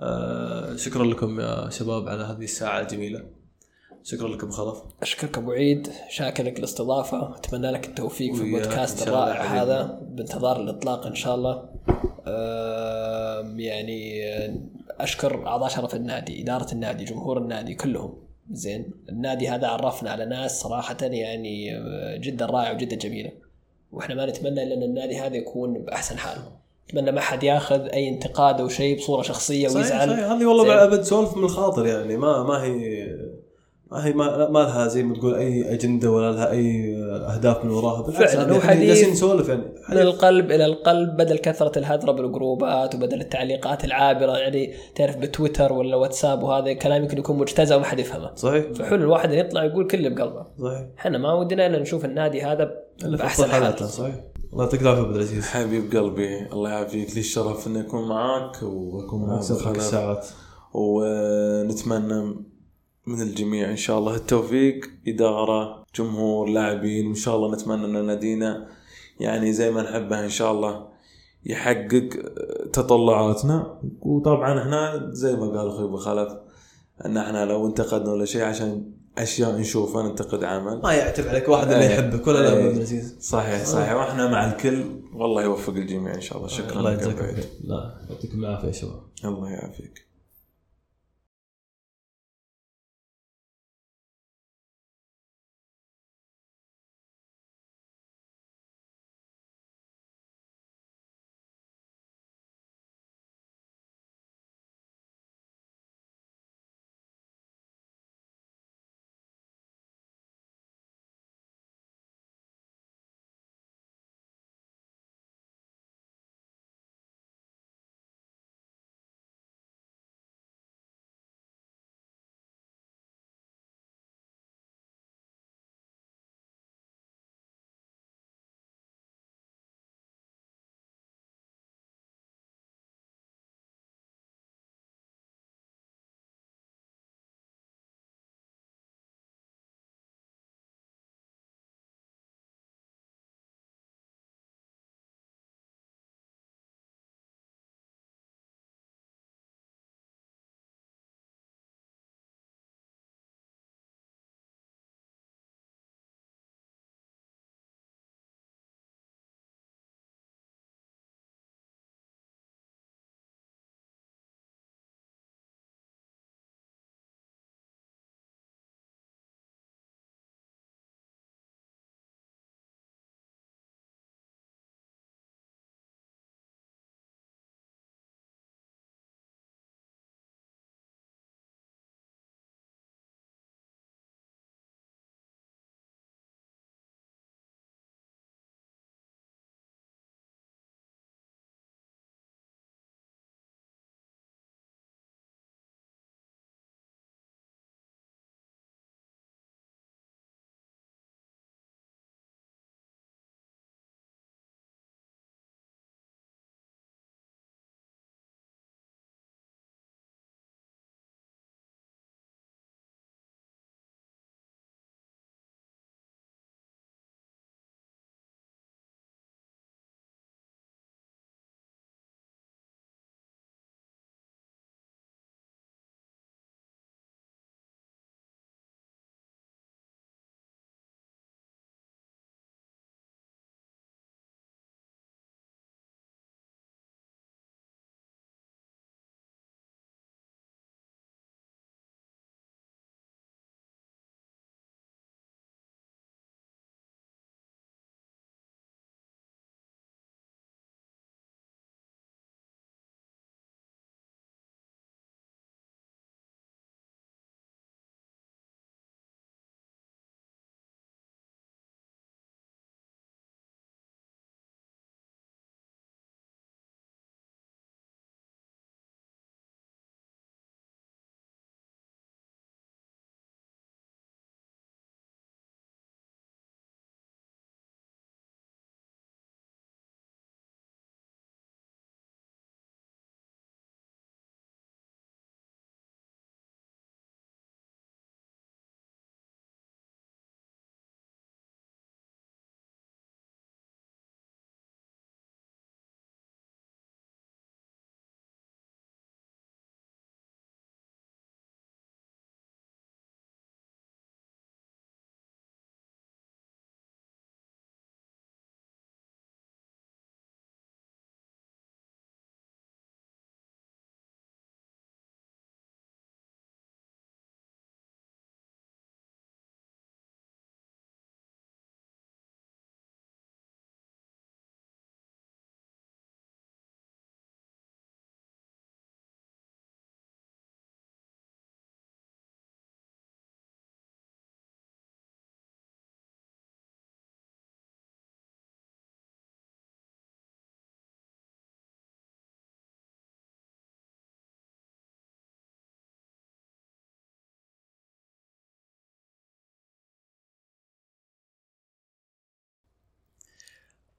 آه شكرا لكم يا شباب على هذه الساعة الجميلة. شكرا لكم خلف أشكرك أبو عيد شاكر لك الاستضافه أتمنى لك التوفيق في البودكاست الرائع. هذا بانتظار الإطلاق إن شاء الله. آم، يعني آه، أشكر أعضاء شرف النادي إدارة النادي جمهور النادي كلهم. زين النادي هذا عرفنا على ناس صراحة يعني آه، جدا رائعة وجدا جميلة. وإحنا ما نتمنى الا إن النادي هذا يكون بأحسن حال اتمنى ما حد ياخذ أي انتقاد أو شيء بصورة شخصية صحيح ويزعل. صحيح. هذه والله زين. أبد سولف من الخاطر يعني. ما ما هي ما هي ما, ما لها زي ما تقول أي أجندة ولا لها أي أهداف من وراها. بالعكس فعلاً، هذه هو إحنا حديث جالسين نسولف يعني. من القلب إلى القلب بدل كثرة الهذره بالجروبات وبدل التعليقات العابرة يعني تعرف بتويتر ولا واتساب وهذا كلام يمكن يكون مجتزأ وما حد يفهمه. صحيح. فحلو الواحد يطلع يقول كل اللي بقلبه. صحيح. إحنا ما ودنا إلا نشوف النادي هذا الا في احسن حال حالاته صحيح. الله يعطيك العافية عبد العزيز. حبيب قلبي الله يعافيك. لي الشرف إني أكون معاك وأكون بخلف. الساعات ونتمنى من الجميع إن شاء الله التوفيق. إدارة جمهور لاعبين وإن شاء الله نتمنى أن نادينا. يعني زي ما نحبه إن شاء الله يحقق تطلعاتنا. وطبعا هنا زي ما قال أخوي أبو خلف أن إحنا لو انتقدنا ولا شيء عشان أشياء نشوفها ننتقد عمل. ما يعتب عليك واحد اللي إيه. يحبك ولا لا إيه. عبد العزيز صحيح صحيح. وإحنا مع الكل والله يوفق الجميع إن شاء الله. شكرا الله يجزاك لا يعطيكم العافية يا شباب. الله يعافيك.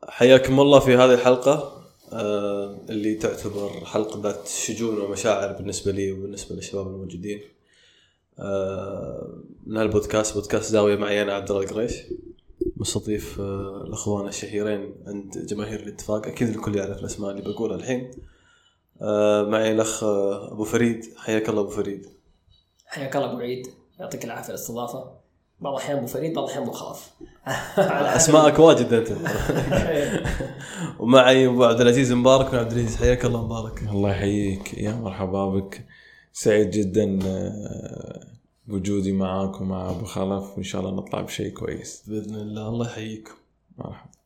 حياكم الله في هذه الحلقة. آه، اللي تعتبر حلقة ذات شجون ومشاعر بالنسبة لي وبالنسبة للشباب الموجودين. آه، من هالبودكاست بودكاست زاوية معي أنا عبد الله القريش مستضيف آه، الأخوان الشهيرين عند جماهير الاتفاق. أكيد الكل يعرف الأسماء اللي بقولها الحين. معي الأخ أبو فريد. حياك الله أبو فريد. حياك الله أبو عيد. يعطيك العافية على الاستضافة. بعض الأحيان أبو فريد بعض الأحيان أبو خلف أسماءك واجد أنت. ومعي أبو عبد العزيز مبارك. بن عبد العزيز حياك الله مبارك. الله يحييك. يا مرحبا بك. سعيد جدا آه، بوجودي معاك ومع أبو خلف. وإن شاء الله نطلع بشيء كويس. بإذن الله الله يحييكم. مرحبا.